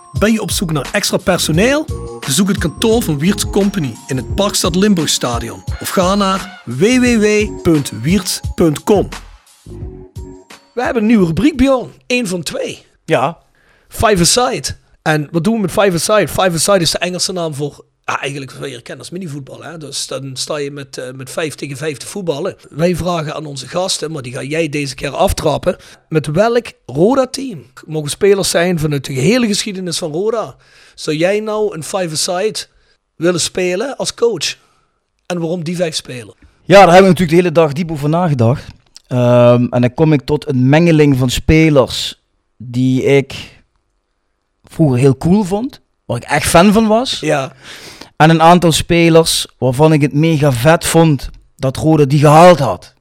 Ben je op zoek naar extra personeel? Bezoek het kantoor van Wiert's Company in het Parkstad Limburgstadion of ga naar www.wiertz.com. We hebben een nieuwe rubriek, Bjorn. Eén van twee. Ja. Five Aside. En wat doen we met Five Aside? Five Aside is de Engelse naam voor... Ja, eigenlijk wat je herkent als minivoetbal. Hè? Dus dan sta je met, eh, met vijf tegen vijf te voetballen. Wij vragen aan onze gasten, maar die ga jij deze keer aftrappen. Met welk Roda-team mogen spelers zijn vanuit de hele geschiedenis van Roda? Zou jij nou een Five Aside willen spelen als coach? En waarom die vijf spelen? Ja, daar hebben we natuurlijk de hele dag diep over nagedacht. Ehm, en dan kom ik tot een mengeling van spelers die ik vroeger heel cool vond. Waar ik echt fan van was. Ja, En een aantal spelers waarvan ik het mega vet vond dat Rode die gehaald had.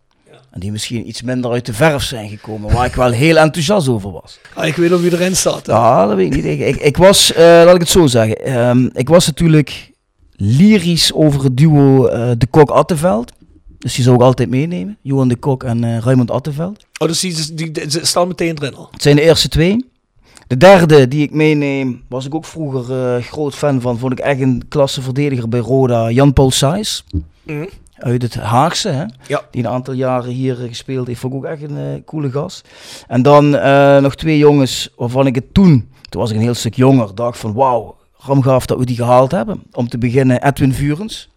En die misschien iets minder uit de verf zijn gekomen. Waar ik wel heel enthousiast over was. ah, ik weet of wie erin staat. hè. Ja, dat weet ik niet. Ik, ik, was, eh, laat ik het zo zeggen. Ehm, ik was natuurlijk lyrisch over het duo eh, De Kok-Atteveld. Dus die zou ik altijd meenemen. Johan De Kok en eh Raymond Atteveld. Oh, dus die, die, staan meteen erin al. Het zijn de eerste twee. De derde die ik meeneem, was ik ook vroeger eh, groot fan van. Vond ik echt een klasse verdediger bij Roda. Jan-Paul Sijs. Mhm. Uit het Haagse, hè? Ja. die een aantal jaren hier eh, gespeeld heeft. Vond ik ook echt een eh, coole gast. En dan nog twee jongens waarvan ik het toen, toen was ik een heel stuk jonger, dacht van wauw, ramgaaf dat we die gehaald hebben. Om te beginnen Edwin Vurens.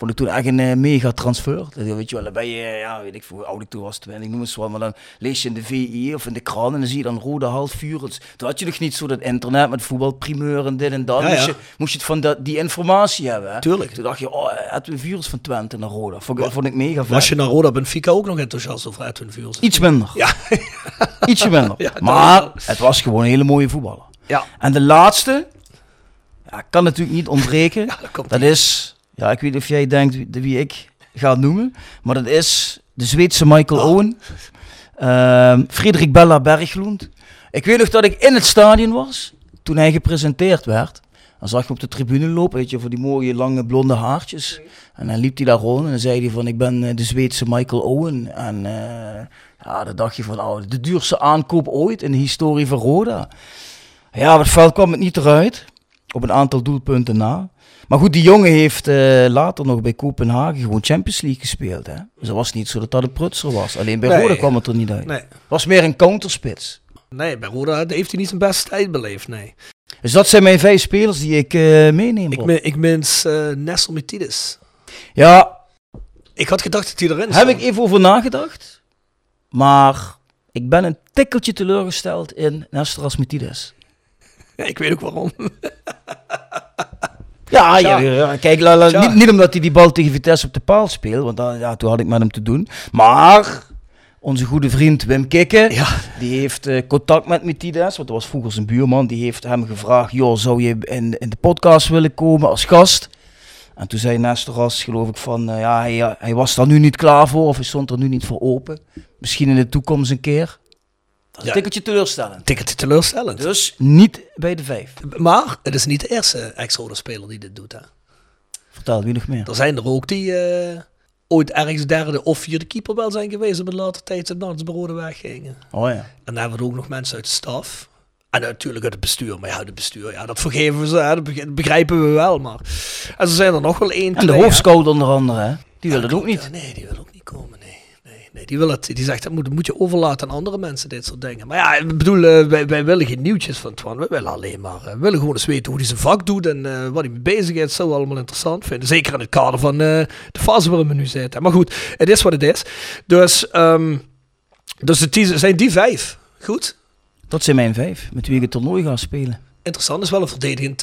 Vond ik toen echt een eh, mega transfer. Dat, weet je wel, dan ben je, eh, ja, weet ik veel hoe oud ik toen was, 20, noem eens wat. Maar dan lees je in de VI of in de krant en dan zie je dan rode half Vurens. Toen had je nog niet zo dat internet met voetbalprimeur en dit en dat. Ja, moest. Je, moest je het van dat, die informatie hebben. Hè? Tuurlijk. Toen dacht je, oh, Edwin Vurens van Twente naar Roda. Vond ik, vond ik mega vet. Was je naar Roda Benfica ook nog enthousiast over Edwin Vuurs? Iets minder. Ja. *laughs* Ietsje minder. Ja, maar wel. het was gewoon een hele mooie voetballer. Ja. En de laatste, ja, kan natuurlijk niet ontbreken. *laughs* Ja, dat komt dat is, ja, ik weet niet of jij denkt wie, wie ik ga noemen, maar dat is de Zweedse Michael Oh. Owen. Ehm, Frederik Bella Berglund. Ik weet nog dat ik in het stadion was toen hij gepresenteerd werd. Dan zag je op de tribune lopen, weet je, voor die mooie lange blonde haartjes. En dan liep hij daar rond en dan zei hij van, ik ben eh, de Zweedse Michael Owen. En eh, ja, dan dacht je van, oh, de duurste aankoop ooit in de historie van Roda. Ja, op het veld kwam het niet eruit. Op een aantal doelpunten na. Maar goed, die jongen heeft eh, later nog bij Kopenhagen gewoon Champions League gespeeld. Hè? Dus het was niet zo dat dat een prutser was. Alleen bij Nee. Roda kwam het er niet uit. Nee. Het was meer een counterspits. Nee, bij Roda heeft hij niet zijn beste tijd beleefd, nee. Dus dat zijn mijn vijf spelers die ik eh, meeneem. Ik, min, ik eh Metidis. Ja, Ik had gedacht dat hij erin heb stond. ik even over nagedacht. Maar ik ben een tikkeltje teleurgesteld in Nestoras Metides. Ja, *laughs* ik weet ook waarom. *laughs* Ja, ja, ja, kijk, la, la, Tja. niet, niet omdat hij die bal tegen Vitesse op de paal speelt, want dan, ja, toen had ik met hem te doen. Maar onze goede vriend Wim Kikke, Ja. die heeft eh, contact met Metides, want dat was vroeger zijn buurman. Die heeft hem gevraagd, joh, zou je in, in de podcast willen komen als gast? En toen zei Nestoras, geloof ik, van eh, ja, hij, eh, hij was daar nu niet klaar voor of hij stond er nu niet voor open. Misschien in de toekomst een keer. Dat is Ja. een tikkeltje teleurstellend. Ticket teleurstellend. Dus niet bij de vijf. Maar het is niet de eerste ex-Roda-speler die dit doet. Hè. Vertel, wie nog meer? Er zijn er ook die eh, ooit ergens derde of vierde keeper wel zijn geweest op een later tijd ze bij Roda weggingen. Oh ja. En dan hebben we ook nog mensen uit de staf. En natuurlijk uit het bestuur. Maar ja, het bestuur, ja, dat vergeven we ze. Hè, dat beg- begrijpen we wel. Maar en er zijn er nog wel één, En de twee, hè. hoofdscout onder andere, hè? Die wil Ja, het ook niet. ja, nee, die wil ook niet komen. Nee. Die, wil het, die zegt dat moet, moet je overlaten aan andere mensen, dit soort dingen. Maar ja, ik bedoel, eh, wij, wij willen geen nieuwtjes van Twan. We willen alleen maar, eh, we willen gewoon eens weten hoe hij zijn vak doet en eh, wat hij mee bezig is. Dat zou we allemaal interessant vinden. Zeker in het kader van de fase waarin we nu zitten. Maar goed, het is wat het is. Dus, ehm, dus het zijn die vijf. Goed. Dat zijn mijn vijf, met wie ik het toernooi ga spelen. Interessant, is wel een verdedigend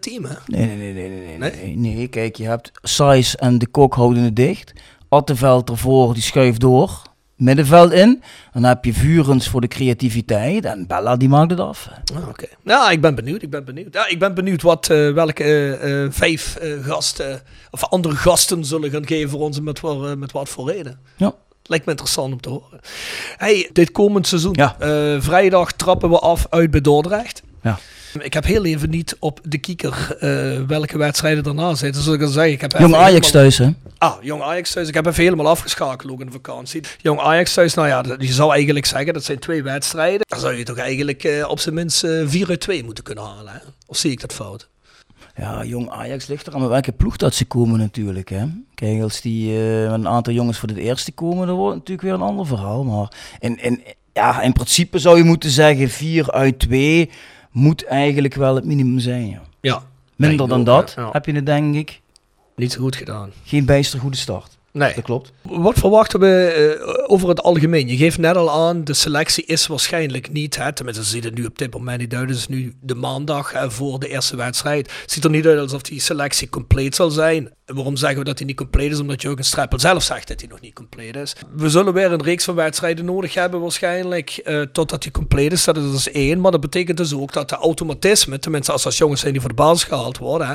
team, hè? Nee, nee, nee, nee, nee, nee. Nee? Nee, kijk, je hebt Sais en de Kok houden het dicht. Atteveld ervoor, die schuift door. Middenveld in. Dan heb je Vurens voor de creativiteit. En Bella, die maakt het af. Ah, Oké. Ja, ik ben benieuwd. Ik ben benieuwd. Ja, ik ben benieuwd wat, eh, welke eh, eh, vijf gasten of andere gasten zullen gaan geven voor ons met, voor, eh, met wat voor reden. Ja. Lijkt me interessant om te horen. Hey, dit komend seizoen. Ja. vrijdag trappen we af uit bij Dordrecht. Ja. Ik heb heel even niet op de kieker eh, welke wedstrijden daarna zitten. Zoals ik al zei, ik heb Jong Ajax helemaal- thuis, hè? Ah, Jong Ajax thuis. Ik heb even helemaal afgeschakeld ook in de vakantie. Jong Ajax thuis, nou ja, je zou eigenlijk zeggen, dat zijn twee wedstrijden. Dan zou je toch eigenlijk eh, op zijn minst eh 4 uit 2 moeten kunnen halen. Hè? Of zie ik dat fout? Ja, Jong Ajax ligt er aan welke ploeg dat ze komen natuurlijk. Hè. Kijk, als die met een aantal jongens voor het eerste komen, dan wordt het natuurlijk weer een ander verhaal. Maar in, in, ja, in principe zou je moeten zeggen, 4 uit 2 moet eigenlijk wel het minimum zijn. Ja. Ja. Minder dan dat ja. heb je het denk ik Niet zo goed gedaan. geen bijster goede start. Nee. Dat klopt. Wat verwachten we eh, over het algemeen? Je geeft net al aan, de selectie is waarschijnlijk niet, hè, tenminste ziet het nu op dit moment niet uit, het is nu de maandag hè, voor de eerste wedstrijd. Het ziet er niet uit alsof die selectie compleet zal zijn. En waarom zeggen we dat hij niet compleet is? Omdat je ook een Streppel zelf zegt dat hij nog niet compleet is. We zullen weer een reeks van wedstrijden nodig hebben waarschijnlijk, eh, totdat hij compleet is. Dat is dus één, maar dat betekent dus ook dat de automatismen, tenminste als dat jongens zijn die voor de basis gehaald worden, hè,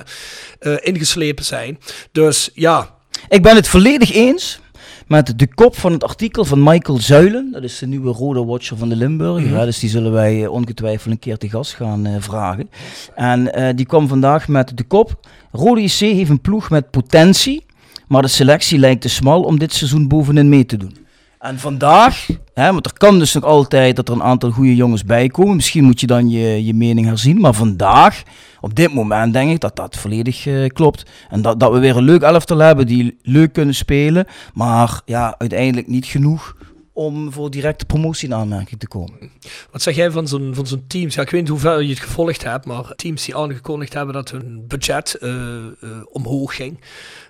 eh, ingeslepen zijn. Dus ja, Ik ben het volledig eens met de kop van het artikel van Michael Zuilen. Dat is de nieuwe rode watcher van de Limburger. Mhm. ja, dus die zullen wij eh, ongetwijfeld een keer te gast gaan eh, vragen. En eh, die kwam vandaag met de kop. Rode IC heeft een ploeg met potentie. Maar de selectie lijkt te smal om dit seizoen bovenin mee te doen. En vandaag, hè, want er kan dus nog altijd dat er een aantal goede jongens bij komen. Misschien moet je dan je, je mening herzien. Maar vandaag, op dit moment, denk ik dat dat volledig eh, klopt. En dat, dat we weer een leuk elftal hebben die leuk kunnen spelen. Maar ja, uiteindelijk niet genoeg om voor directe promotie in aanmerking te komen. Wat zeg jij van zo'n, van zo'n teams? Ja, ik weet niet hoe ver je het gevolgd hebt, maar teams die aangekondigd hebben dat hun budget eh, eh, omhoog ging.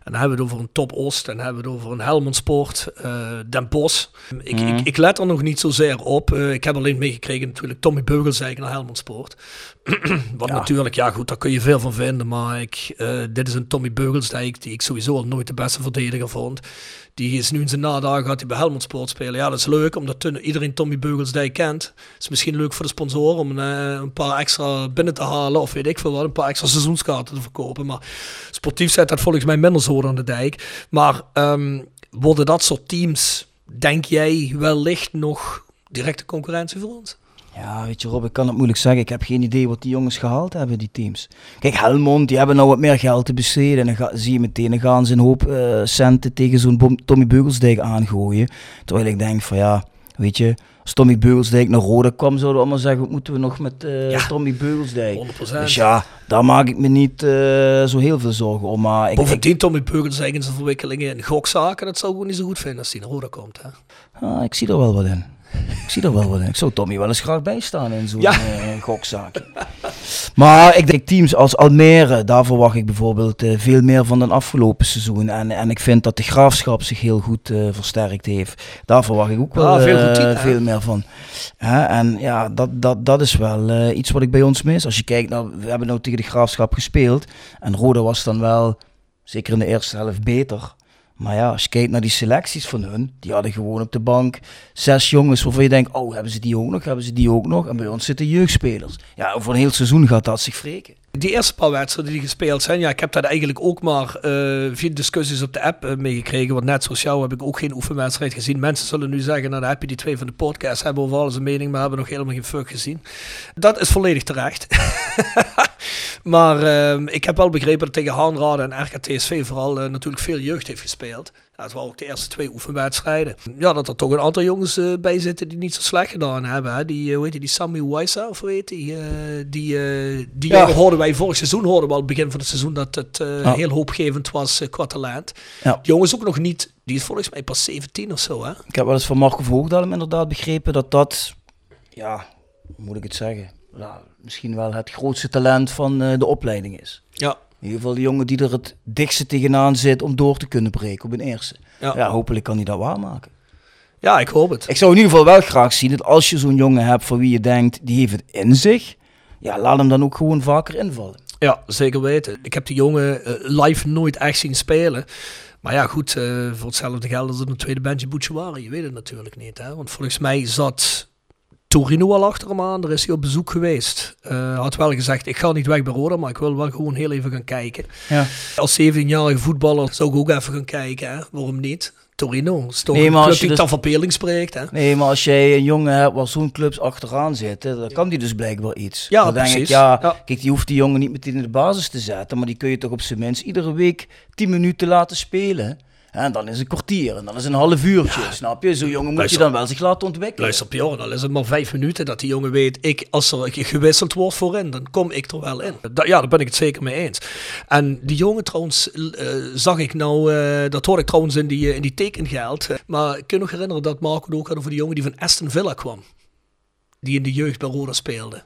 En dan hebben we het over een Top Oost, en dan hebben we het over een Helmond Sport, eh, Den Bosch. Ik, Mhm. ik, ik let er nog niet zozeer op. Ik heb alleen meegekregen natuurlijk Tommy Beugelsdijk naar Helmond Sport. *clears throat* Wat Ja. natuurlijk, ja goed, daar kun je veel van vinden. Maar ik, dit is een Tommy Beugelsdijk die ik sowieso al nooit de beste verdediger vond. Die is nu in zijn nadagen gaat hij bij Helmond Sport spelen. Ja, dat is leuk, omdat iedereen Tommy Beugelsdijk kent. is misschien leuk voor de sponsor om eh, een paar extra binnen te halen. Of weet ik veel wat, een paar extra seizoenskaarten te verkopen. Maar sportief zet dat volgens mij minder zo aan de dijk. Maar ehm, worden dat soort teams, denk jij, wellicht nog directe concurrentie voor ons? Ja, weet je Rob, ik kan het moeilijk zeggen. Ik heb geen idee wat die jongens gehaald hebben, die teams. Kijk, Helmond, die hebben nou wat meer geld te besteden. En dan ga, zie je meteen, dan gaan ze een hoop eh, centen tegen zo'n Tommy Beugelsdijk aangooien. Terwijl ik denk van ja, weet je, als Tommy Beugelsdijk naar Rode kwam, zouden we allemaal zeggen, wat moeten we nog met eh, Ja. Tommy Beugelsdijk? 100%. Dus ja, daar maak ik me niet eh, zo heel veel zorgen om. Maar ik, ik, Bovendien, Tommy Beugelsdijk in zijn verwikkelingen in gokzaken, dat zou ik ook niet zo goed vinden als hij naar Roda komt. Hè? ah, ik zie er wel wat in. Ik zie er wel wat in. Ik zou Tommy wel eens graag bijstaan in zo'n Ja. eh, gokzaak. Maar ik denk teams als Almere, daar verwacht ik bijvoorbeeld eh, veel meer van dan afgelopen seizoen. En, en ik vind dat de graafschap zich heel goed eh, versterkt heeft. Daar verwacht ik ook wel veel routine, hè? veel meer van. En ja, dat, dat, dat is wel iets wat ik bij ons mis. Als je kijkt, nou, we hebben nou tegen de graafschap gespeeld. En Roda was dan wel, zeker in de eerste helft, beter. Maar ja, als je kijkt naar die selecties van hun, die hadden gewoon op de bank zes jongens waarvan je denkt, oh, hebben ze die ook nog, hebben ze die ook nog? En bij ons zitten jeugdspelers. Ja, over een heel seizoen gaat dat zich wreken. Die eerste paar wedstrijden die gespeeld zijn, ja, ik heb dat eigenlijk ook maar via discussies op de app eh, meegekregen. Want net zoals jou heb ik ook geen oefenwedstrijd gezien. Mensen zullen nu zeggen, nou dan heb je die twee van de podcast, hebben over alles een mening, maar hebben nog helemaal geen fuck gezien. Dat is volledig terecht. *laughs* maar ehm, ik heb wel begrepen dat tegen Haanrade en RKTSV vooral eh, natuurlijk veel jeugd heeft gespeeld. Ja, het waren ook de eerste twee oefenwedstrijden. Ja, dat er toch een aantal jongens eh, bij zitten die niet zo slecht gedaan hebben. Hè? Die, eh, hoe heet die, die Sammy Weissa, of heet die? eh, die, die Ja. hoorden wij vorig seizoen, hoorden we al het begin van het seizoen, dat het Ja. heel hoopgevend was qua talent. Ja. Die jongen is ook nog niet, die is volgens mij pas 17 of zo, hè? Ik heb wel eens van Marco Voogdalem inderdaad begrepen dat dat, ja, hoe moet ik het zeggen? Ja, misschien wel het grootste talent van de opleiding is. Ja. In ieder geval de jongen die er het dichtste tegenaan zit om door te kunnen breken op een eerste. Ja. Ja, hopelijk kan hij dat waarmaken. Ja, ik hoop het. Ik zou in ieder geval wel graag zien dat als je zo'n jongen hebt van wie je denkt, die heeft het in zich, ja, laat hem dan ook gewoon vaker invallen. Ja, zeker weten. Ik heb die jongen eh, live nooit echt zien spelen. Maar ja, goed, eh, voor hetzelfde geld als het een tweede bandje Bouchouari. Je weet het natuurlijk niet, hè. Want volgens mij zat Torino al achter hem aan. Daar is hij op bezoek geweest. Eh, had wel gezegd, ik ga niet weg bij Roda, maar ik wil wel gewoon heel even gaan kijken. Ja. Als 17-jarige voetballer zou ik ook even gaan kijken, hè. Waarom niet? Torino is toch Nee, een club die dus- dan verpeling spreekt, hè. Nee, maar als jij een jongen hebt waar zo'n clubs achteraan zitten, dan kan die dus blijkbaar iets. Ja, dan denk ik, Ja. kijk, die hoeft die jongen niet meteen in de basis te zetten, maar die kun je toch op zijn minst iedere week 10 minuten laten spelen. En dan is een kwartier en dan is een half uurtje, snap je? Zo'n jongen moet je dan wel zich laten ontwikkelen. Luister Bjorn, al is het maar vijf minuten dat die jongen weet, ik, als er gewisseld wordt voorin, dan kom ik er wel in. Ja, daar ben ik het zeker mee eens. En die jongen trouwens, eh, zag ik nou, eh, dat hoorde ik trouwens in die, eh, in die tekengeld. Maar ik kan nog herinneren dat Marco het ook had over die jongen die van Aston Villa kwam. Die in de jeugd bij Roda speelde.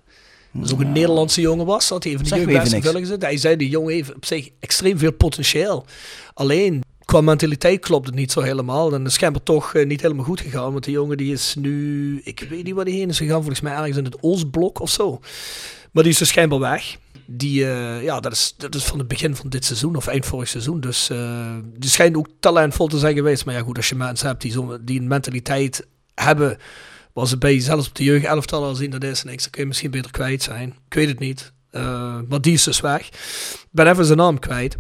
Dat is ook een Nederlandse jongen was, dat hij even de jeugd bij Aston. Villa gezet. Hij zei, die jongen heeft op zich extreem veel potentieel. Alleen qua mentaliteit klopt het niet zo helemaal. En de schijnbaar toch eh, niet helemaal goed gegaan. Want die jongen die is nu, ik weet niet waar die heen is gegaan, volgens mij ergens in het Oostblok of zo. Maar die is dus schijnbaar weg. Die, eh, ja, dat is, dat is van het begin van dit seizoen of eind vorig seizoen. Dus eh, die schijnt ook talentvol te zijn geweest. Maar ja, goed, als je mensen hebt die, zo, die een mentaliteit hebben. waar ze bij zelfs op de jeugdelftal al zien dat is niks, dan kun je misschien beter kwijt zijn. Ik weet het niet. Maar die is dus weg. Ik ben even zijn naam kwijt.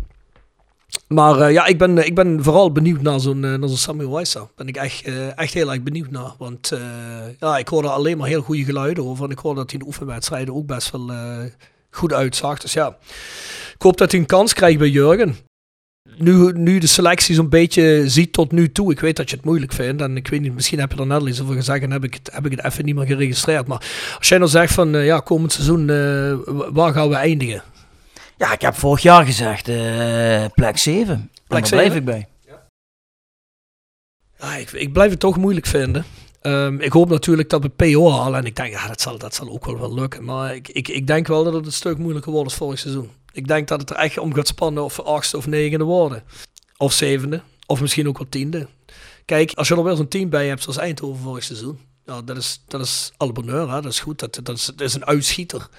Maar uh, ja, ik ben, ik ben vooral benieuwd naar zo'n uh, zo Samuel Weissa. Ben ik echt, echt heel erg benieuwd naar. Want ja, ik hoorde alleen maar heel goede geluiden over. En ik hoorde dat hij in de oefenwedstrijden ook best wel goed uitzag. Dus ja, ik hoop dat hij een kans krijgt bij Jurgen. Nu, nu de selectie zo'n beetje ziet tot nu toe. Ik weet dat je het moeilijk vindt. En ik weet niet, misschien heb je er net al iets over gezegd en heb ik het, heb ik het even niet meer geregistreerd. Maar als jij nou zegt van ja, komend seizoen, waar gaan we eindigen? Ja, ik heb vorig jaar gezegd uh, plek 7. Plek 7 blijf ik bij. Ja. ja ik, ik, blijf het toch moeilijk vinden. Um, ik hoop natuurlijk dat we PO halen. En ik denk, ja, dat zal, dat zal ook wel wel lukken. Maar ik, ik, ik denk wel dat het een stuk moeilijker wordt als vorig seizoen. Ik denk dat het er echt om gaat spannen of we achtste of negende worden. Of zevende. Of misschien ook wel tiende. Kijk, als je er wel zo'n team bij hebt zoals Eindhoven vorig seizoen. Ja, dat is, dat is alle bonheur. Hè? Dat is goed. Dat, dat, is, dat is een uitschieter.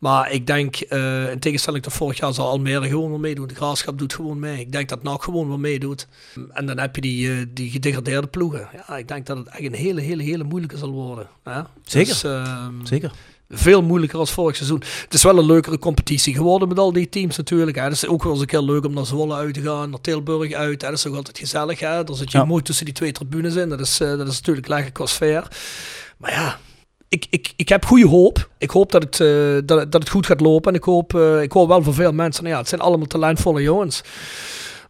Maar ik denk, uh, in tegenstelling tot vorig jaar, zal Almere gewoon wel meedoen. De Graafschap doet gewoon mee. Ik denk dat NAC gewoon wel meedoet. En dan heb je die, uh, die gedegradeerde ploegen. Ja, ik denk dat het echt een hele, hele, hele moeilijke zal worden. Ja? Zeker. Dus, uh, Zeker. Veel moeilijker als vorig seizoen. Het is wel een leukere competitie geworden met al die teams natuurlijk. Hè. Het is ook wel eens een keer leuk om naar Zwolle uit te gaan, naar Tilburg uit. Hè. Dat is ook altijd gezellig. Hè. Dan zit je ja. mooi tussen die twee tribunes in. Dat is, dat is natuurlijk lekker qua sfeer. Maar ja, ik, ik, ik heb goede hoop. Ik hoop dat het, uh, dat, dat het goed gaat lopen. En ik hoop, uh, ik hoor wel van veel mensen, nou ja, het zijn allemaal talentvolle jongens.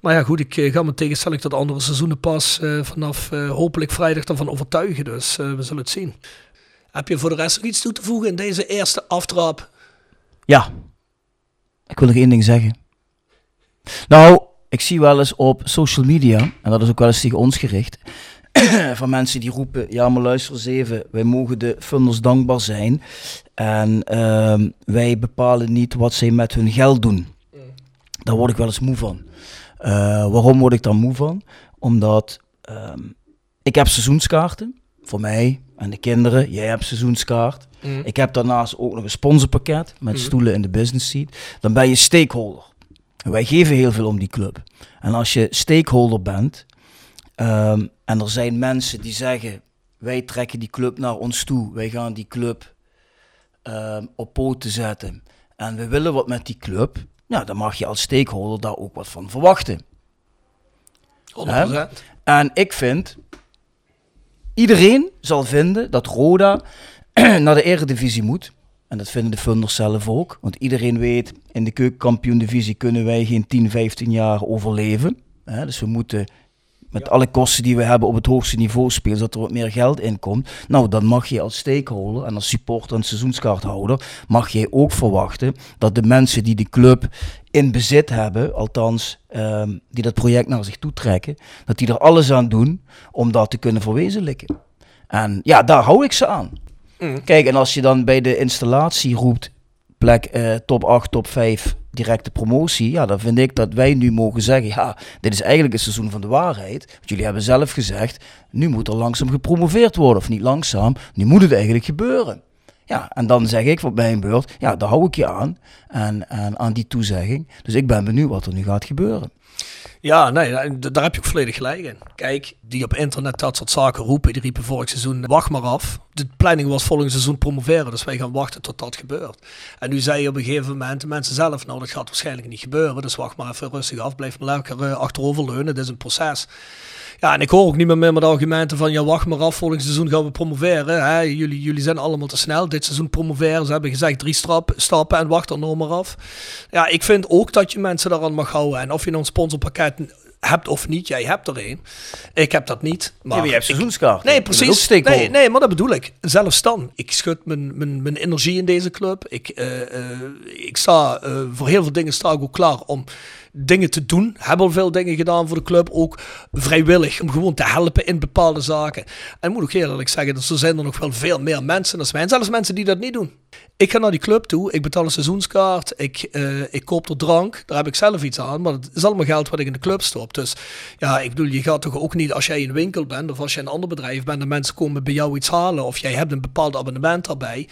Maar ja, goed, ik uh, ga me tegenstelling tot andere seizoenen pas vanaf hopelijk vrijdag ervan overtuigen. Dus we zullen het zien. Heb je voor de rest nog iets toe te voegen in deze eerste aftrap? Ja, ik wil nog één ding zeggen. Nou, ik zie wel eens op social media, en dat is ook wel eens tegen ons gericht, *coughs* van mensen die roepen, ja maar luister eens even, wij mogen de funders dankbaar zijn en uh, wij bepalen niet wat zij met hun geld doen. Daar word ik wel eens moe van. Uh, waarom word ik daar moe van? Omdat uh, ik heb seizoenskaarten voor mij en de kinderen. Jij hebt seizoenskaart. Mm. Ik heb daarnaast ook nog een sponsorpakket met mm. stoelen in de business seat. Dan ben je stakeholder. En wij geven heel veel om die club. En als je stakeholder bent, um, en er zijn mensen die zeggen: wij trekken die club naar ons toe, wij gaan die club uh, op poten zetten. En we willen wat met die club. Ja, dan mag je als stakeholder daar ook wat van verwachten. 100%. En ik vind, iedereen zal vinden dat Roda *clears throat* naar de Eredivisie moet. En dat vinden de funders zelf ook. Want iedereen weet, in de keukenkampioen-divisie kunnen wij geen 10, 15 jaar overleven. dus we moeten met alle kosten die we hebben op het hoogste niveau spelen, zodat er wat meer geld in komt. Nou, dan mag je als stakeholder en als supporter en seizoenskaarthouder, mag je ook verwachten dat de mensen die de club in bezit hebben, althans ehm, die dat project naar zich toe trekken, dat die er alles aan doen om dat te kunnen verwezenlijken. En ja, daar hou ik ze aan. Mm. Kijk, en als je dan bij de installatie roept, plek uh, top 8, top 5, directe promotie, ja, dan vind ik dat wij nu mogen zeggen, ja, dit is eigenlijk het seizoen van de waarheid. Want jullie hebben zelf gezegd, nu moet er langzaam gepromoveerd worden, of niet langzaam, nu moet het eigenlijk gebeuren. Ja, en dan zeg ik op mijn beurt, ja, daar hou ik je aan, en, en aan die toezegging. Dus ik ben benieuwd wat er nu gaat gebeuren. Ja, nee, daar heb je ook volledig gelijk in. Kijk, die op internet dat soort zaken roepen, die riepen vorig seizoen, wacht maar af. De planning was volgend seizoen promoveren, dus wij gaan wachten tot dat gebeurt. En nu zei je op een gegeven moment, de mensen zelf, nou dat gaat waarschijnlijk niet gebeuren, dus wacht maar even rustig af, blijf maar lekker uh, achteroverleunen, dit is een proces. Ja, en ik hoor ook niet meer, meer met argumenten van, ja wacht maar af, volgend seizoen gaan we promoveren. Hè? Jullie, jullie zijn allemaal te snel, dit seizoen promoveren. Ze hebben gezegd drie strap, stappen en wacht er nog maar af. Ja, ik vind ook dat je mensen daaraan mag houden. En of je nou een sponsorpakket hebt of niet, jij hebt er een. Ik heb dat niet. Maar je hebt seizoenskaart. Nee, precies. Nee, nee, maar dat bedoel ik. Zelfs dan. Ik schud mijn, mijn, mijn energie in deze club. Ik, uh, uh, ik sta uh, voor heel veel dingen sta ik ook klaar om dingen te doen. Hebben al veel dingen gedaan voor de club. Ook vrijwillig. Om gewoon te helpen in bepaalde zaken. En moet ook eerlijk zeggen, dat er zijn er nog wel veel meer mensen als mij. En zelfs mensen die dat niet doen. Ik ga naar die club toe, ik betaal een seizoenskaart, ik, eh, ik koop er drank, daar heb ik zelf iets aan, maar het is allemaal geld wat ik in de club stop. Dus ja, ik bedoel, je gaat toch ook niet als jij een winkel bent of als je een ander bedrijf bent en mensen komen bij jou iets halen of jij hebt een bepaald abonnement daarbij.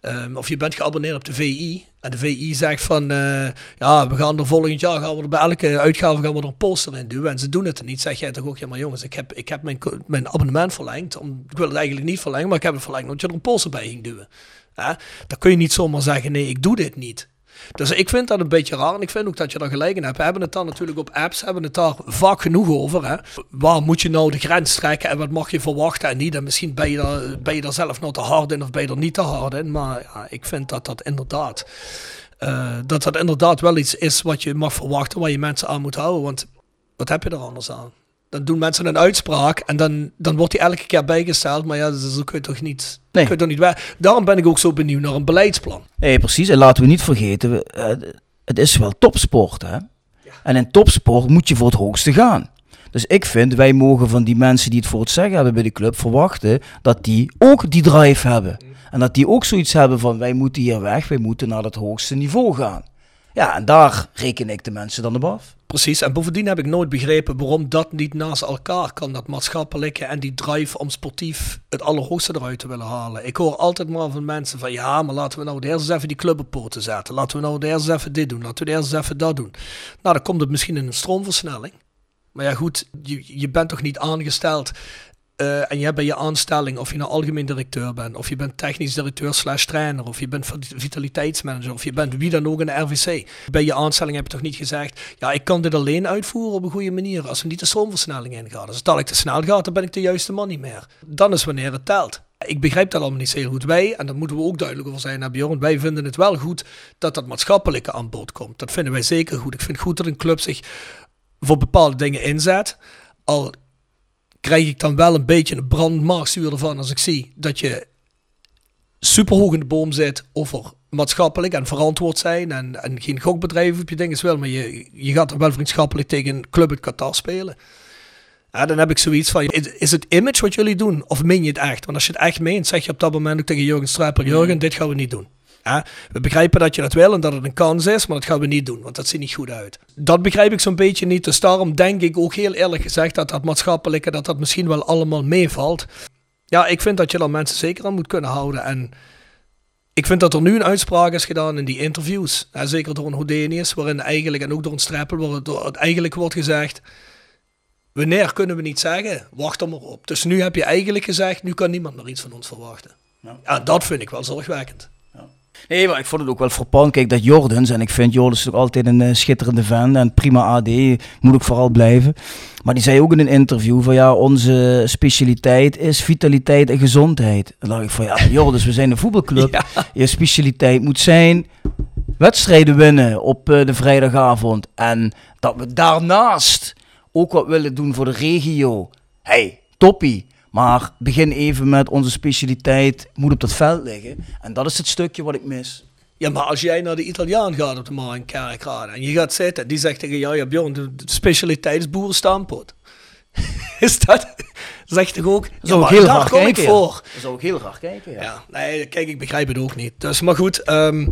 Ehm, of je bent geabonneerd op de VI. En de VI zegt van, eh, ja, we gaan er volgend jaar, gaan we er bij elke uitgave gaan we er een poster in duwen. En ze doen het niet. Zeg jij toch ook, ja maar jongens, ik heb, ik heb mijn, mijn abonnement verlengd. Om, ik wil het eigenlijk niet verlengen, maar ik heb het verlengd omdat je er een poster bij ging duwen. Ja, dan kun je niet zomaar zeggen, nee, ik doe dit niet. Dus ik vind dat een beetje raar en ik vind ook dat je daar gelijk in hebt. We hebben het dan natuurlijk op apps, hebben het daar vaak genoeg over. Hè? Waar moet je nou de grens trekken en wat mag je verwachten en niet? En misschien ben je daar, ben daar zelf nog te hard in of ben je er niet te hard in. Maar ja, ik vind dat dat inderdaad, uh, dat dat inderdaad wel iets is wat je mag verwachten, waar je mensen aan moet houden. Want wat heb je er anders aan? dan doen mensen een uitspraak en dan, dan wordt die elke keer bijgesteld. Maar ja, dat kun je toch niet, nee. kun je toch niet Daarom ben ik ook zo benieuwd naar een beleidsplan. Nee, precies. En laten we niet vergeten, eh, het is wel topsport. Hè? En in topsport moet je voor het hoogste gaan. Dus ik vind, wij mogen van die mensen die het voor het zeggen hebben bij de club verwachten dat die ook die drive hebben. En dat die ook zoiets hebben van wij moeten hier weg, wij moeten naar het hoogste niveau gaan. Ja, en daar reken ik de mensen dan op af. Precies, en bovendien heb ik nooit begrepen waarom dat niet naast elkaar kan, dat maatschappelijke en die drive om sportief het allerhoogste eruit te willen halen. Ik hoor altijd maar van mensen van ja, maar laten we nou eerst eens even die club op zetten. Laten we nou eerst even dit doen, laten we eerst even dat doen. Nou, dan komt het misschien in een stroomversnelling. Maar ja goed, je, je bent toch niet aangesteld uh, en je hebt bij je aanstelling, of je nou algemeen directeur bent, of je bent technisch directeur slash trainer, of je bent vitaliteitsmanager, of je bent wie dan ook in de RVC. Bij je aanstelling heb je toch niet gezegd, ja, ik kan dit alleen uitvoeren op een goede manier, als we niet de stroomversnelling ingaan. Als het ik te snel gaat, dan ben ik de juiste man niet meer. Dan is wanneer het telt. Ik begrijp dat allemaal niet zo heel goed. Wij, en daar moeten we ook duidelijk over zijn, Bjorn, wij vinden het wel goed dat dat maatschappelijke aan boord komt. Dat vinden wij zeker goed. Ik vind goed dat een club zich voor bepaalde dingen inzet. Al krijg ik dan wel een beetje een brandmarktstuur ervan als ik zie dat je superhoog in de boom zit over maatschappelijk en verantwoord zijn en, en geen gokbedrijf op je dingen wel, maar je, je gaat er wel vriendschappelijk tegen een club uit Qatar spelen. Ja, dan heb ik zoiets van, is het image wat jullie doen of meen je het echt? Want als je het echt meent, zeg je op dat moment ook tegen Jurgen Strijper, Jurgen, dit gaan we niet doen. We begrijpen dat je dat wil en dat het een kans is, maar dat gaan we niet doen, want dat ziet niet goed uit. Dat begrijp ik zo'n beetje niet, dus daarom denk ik ook heel eerlijk gezegd dat dat maatschappelijke, dat dat misschien wel allemaal meevalt. Ja, ik vind dat je dan mensen zeker aan moet kunnen houden en... Ik vind dat er nu een uitspraak is gedaan in die interviews. Hè, zeker door een Houdenius, waarin eigenlijk, en ook door een Streppel, waar het eigenlijk wordt gezegd. Wanneer kunnen we niet zeggen? Wacht er maar op. Dus nu heb je eigenlijk gezegd, nu kan niemand meer iets van ons verwachten. Ja, ja dat vind ik wel zorgwekkend. Nee, maar ik vond het ook wel frappant. Kijk, dat Jordens, en ik vind Jordens ook altijd een uh, schitterende fan en prima AD, moet ook vooral blijven. Maar die zei ook in een interview van ja, onze specialiteit is vitaliteit en gezondheid. Dan dacht ik van ja, *laughs* Jordens, we zijn een voetbalclub. Je specialiteit moet zijn wedstrijden winnen op uh, de vrijdagavond. En dat we daarnaast ook wat willen doen voor de regio. Hey, toppie. Maar begin even met onze specialiteit moet op dat veld liggen. En dat is het stukje wat ik mis. Ja, maar als jij naar de Italiaan gaat op de Markt Kerkrade en je gaat zitten, die zegt tegen jou, ja Bjorn, de specialiteit is boerenstampot. *laughs* is dat, zegt toch ook, ja, ik heel graag kijken, voor. Ja. zou ik heel graag kijken, ja. ja. nee, kijk, ik begrijp het ook niet. Dus, maar goed, um,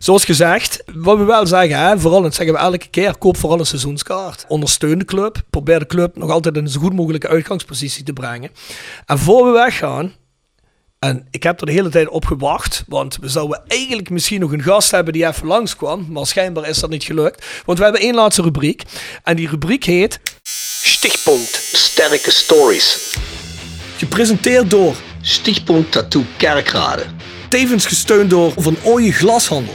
Zoals gezegd, wat we wel zeggen, hè, vooral dat zeggen we elke keer, koop vooral een seizoenskaart. Ondersteun de club. Probeer de club nog altijd in een zo goed mogelijke uitgangspositie te brengen. En voor we weggaan, en ik heb er de hele tijd op gewacht, want we zouden eigenlijk misschien nog een gast hebben die even langskwam, maar schijnbaar is dat niet gelukt. Want we hebben één laatste rubriek, en die rubriek heet... Stichtpunt Sterke Stories. Gepresenteerd door Stichtpunt Tattoo Kerkrade. Tevens gesteund door Van Ooyen Glashandel.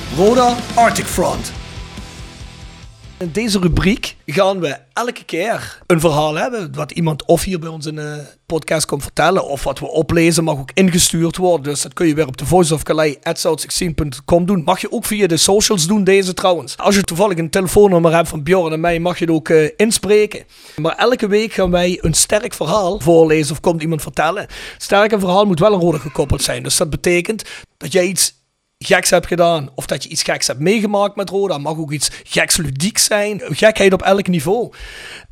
Roda Arctic Front. In deze rubriek gaan we elke keer een verhaal hebben. Wat iemand of hier bij ons in de podcast komt vertellen. Of wat we oplezen mag ook ingestuurd worden. Dus dat kun je weer op de Voice of doen. Mag je ook via de socials doen, deze trouwens. Als je toevallig een telefoonnummer hebt van Bjorn en mij, mag je het ook uh, inspreken. Maar elke week gaan wij een sterk verhaal voorlezen of komt iemand vertellen. Sterk verhaal moet wel een rode gekoppeld zijn. Dus dat betekent dat jij iets geks hebt gedaan. Of dat je iets geks hebt meegemaakt met Roda. Mag ook iets geks ludiek zijn. Gekheid op elk niveau.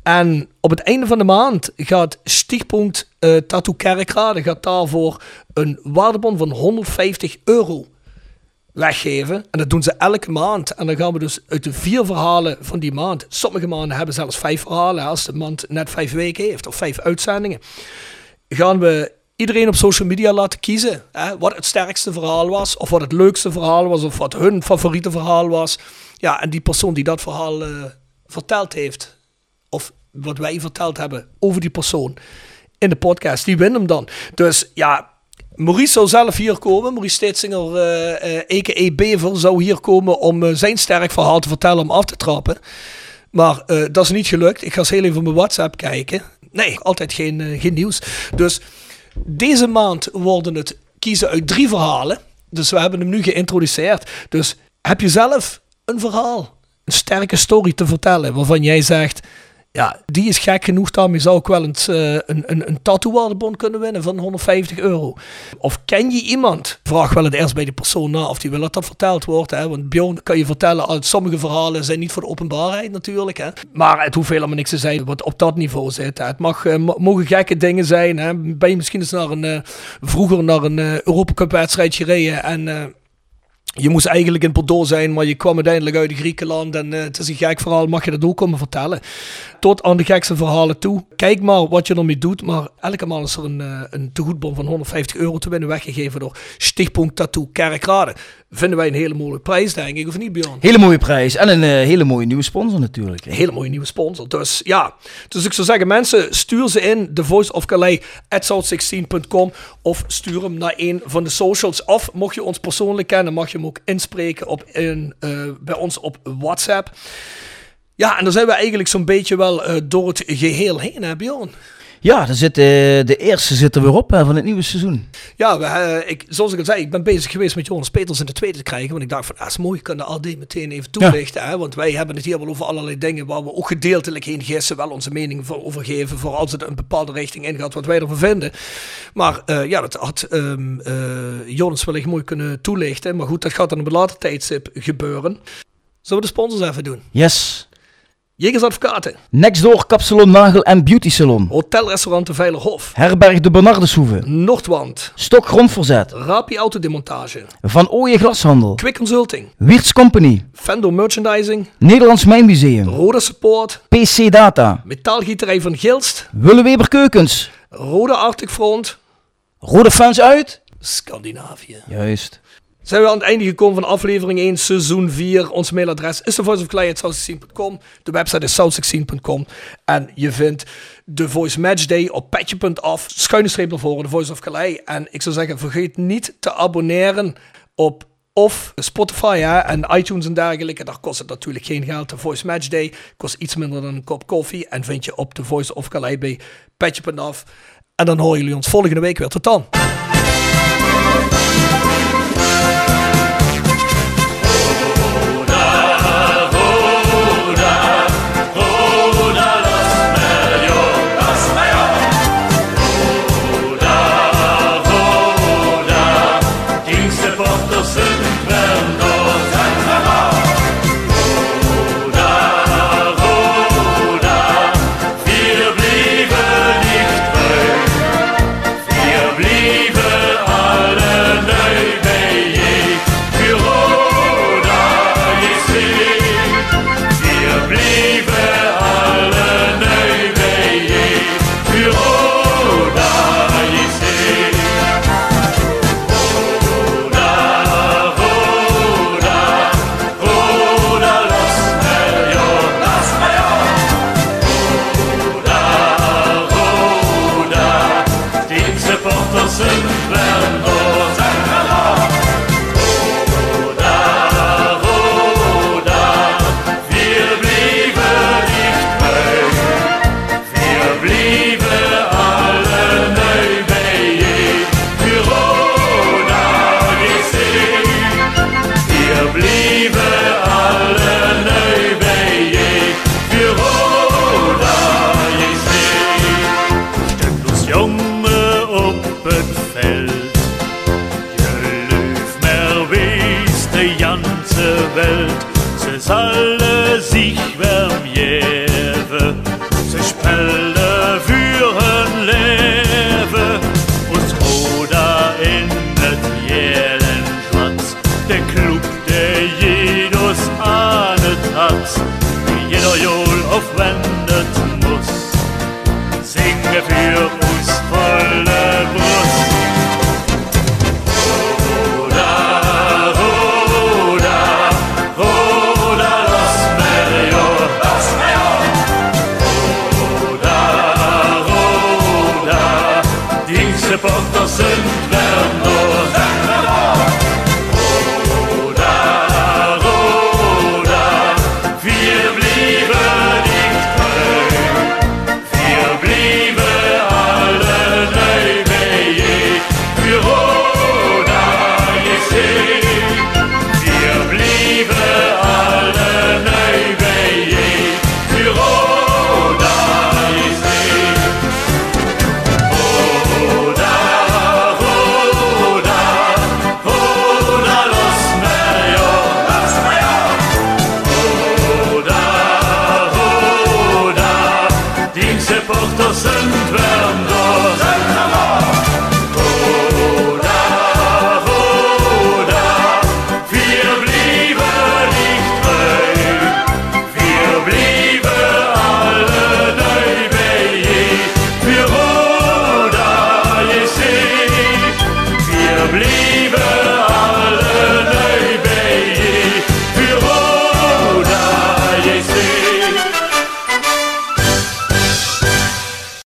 En op het einde van de maand gaat Stichtpunt uh, Tattoo Kerkrade gaat daarvoor een waardebon van 150 euro weggeven. En dat doen ze elke maand. En dan gaan we dus uit de vier verhalen van die maand. Sommige maanden hebben zelfs vijf verhalen. Als de maand net vijf weken heeft of vijf uitzendingen. Gaan we iedereen op social media laten kiezen. Hè, wat het sterkste verhaal was, of wat het leukste verhaal was, of wat hun favoriete verhaal was. Ja, en die persoon die dat verhaal uh, verteld heeft, of wat wij verteld hebben over die persoon in de podcast, die wint hem dan. Dus ja, Maurice zou zelf hier komen. Maurice Steetsinger, uh, uh, a.k.a. Bever, zou hier komen om zijn sterk verhaal te vertellen om af te trappen. Maar dat is niet gelukt. Ik ga eens heel even mijn WhatsApp kijken. Nee, altijd geen, geen nieuws. Dus deze maand worden het kiezen uit drie verhalen. Dus we hebben hem nu geïntroduceerd. Dus heb je zelf een verhaal, een sterke story te vertellen waarvan jij zegt ja, die is gek genoeg. Daarmee zou ik wel eens, uh, een, een, een tattoo kunnen winnen van 150 euro. Of ken je iemand? Vraag wel het eerst bij de persoon na of die wil dat dat verteld wordt. Hè? Want Bjorn kan je vertellen, sommige verhalen zijn niet voor de openbaarheid natuurlijk. Hè? Maar het hoeft helemaal niks te zijn wat op dat niveau zit. Het mag, uh, mogen gekke dingen zijn. Hè? Ben je misschien eens naar een, uh, vroeger naar een Europa Cup wedstrijd gereden en je moest eigenlijk in Bordeaux zijn, maar je kwam uiteindelijk uit Griekenland. En uh, het is een gek verhaal, mag je dat ook komen vertellen. Tot aan de gekste verhalen toe. Kijk maar wat je ermee doet. Maar elke maand is er een, uh, een tegoedbon van 150 euro te winnen weggegeven door Stichtpunt Tattoo Kerkrade vinden wij een hele mooie prijs, denk ik, of niet, Bjorn? Hele mooie prijs en een uh, hele mooie nieuwe sponsor natuurlijk. Een hele mooie nieuwe sponsor. Dus ja, dus ik zou zeggen, mensen, stuur ze in, The Voice of Calais, at south16.com of stuur hem naar een van de socials. Of mocht je ons persoonlijk kennen, mag je hem ook inspreken op, uh, bij ons op WhatsApp. Ja, en dan zijn we eigenlijk zo'n beetje wel uh, door het geheel heen, hè Bjorn? Ja, zit, uh, de eerste zit er weer op hè, van het nieuwe seizoen. Ja, we, uh, ik, zoals ik al zei, ik ben bezig geweest met Jonas Peters in de tweede te krijgen. Want ik dacht van, ah, is mooi, ik kan de AD meteen even toelichten. Hè, want wij hebben het hier wel over allerlei dingen waar we ook gedeeltelijk heen gissen. Wel onze mening voor overgeven, voor als het een bepaalde richting ingaat, wat wij ervan vinden. Maar uh, ja, dat had um, Jonas wellicht mooi kunnen toelichten. Maar goed, dat gaat dan op een later tijdstip gebeuren. Zullen we de sponsors even doen? Yes. Jegers Advocaten. Nextdoor Kapsalon Nagel en Beauty Salon. Hotelrestaurant de Veilerhof. Herberg de Bernardeshoeve. Noordwand. Stok Grondverzet. Rapi Autodemontage. Van Ooyen Glashandel. Quick Consulting. Wiertz Company. Fendo Merchandising. Nederlands Mijnmuseum. Rode Support. PC Data. Metaalgieterij van Gilst. Willeweber Keukens. Rode Arctic Front. Rode Fans uit. Scandinavië. Juist. Zijn we aan het einde gekomen van aflevering 1, seizoen 4. Ons mailadres is thevoiceofclay.south16.com. De website is south16.com. En je vindt de Voice Match Day op petje.af. Schuine streep naar voren, de Voice of Calais. En ik zou zeggen, vergeet niet te abonneren op of Spotify hè, en iTunes en dergelijke. Daar kost het natuurlijk geen geld. De Voice Match Day kost iets minder dan een kop koffie. En vind je op de Voice of Calais bij petje.af. En dan horen jullie ons volgende week weer. Tot dan.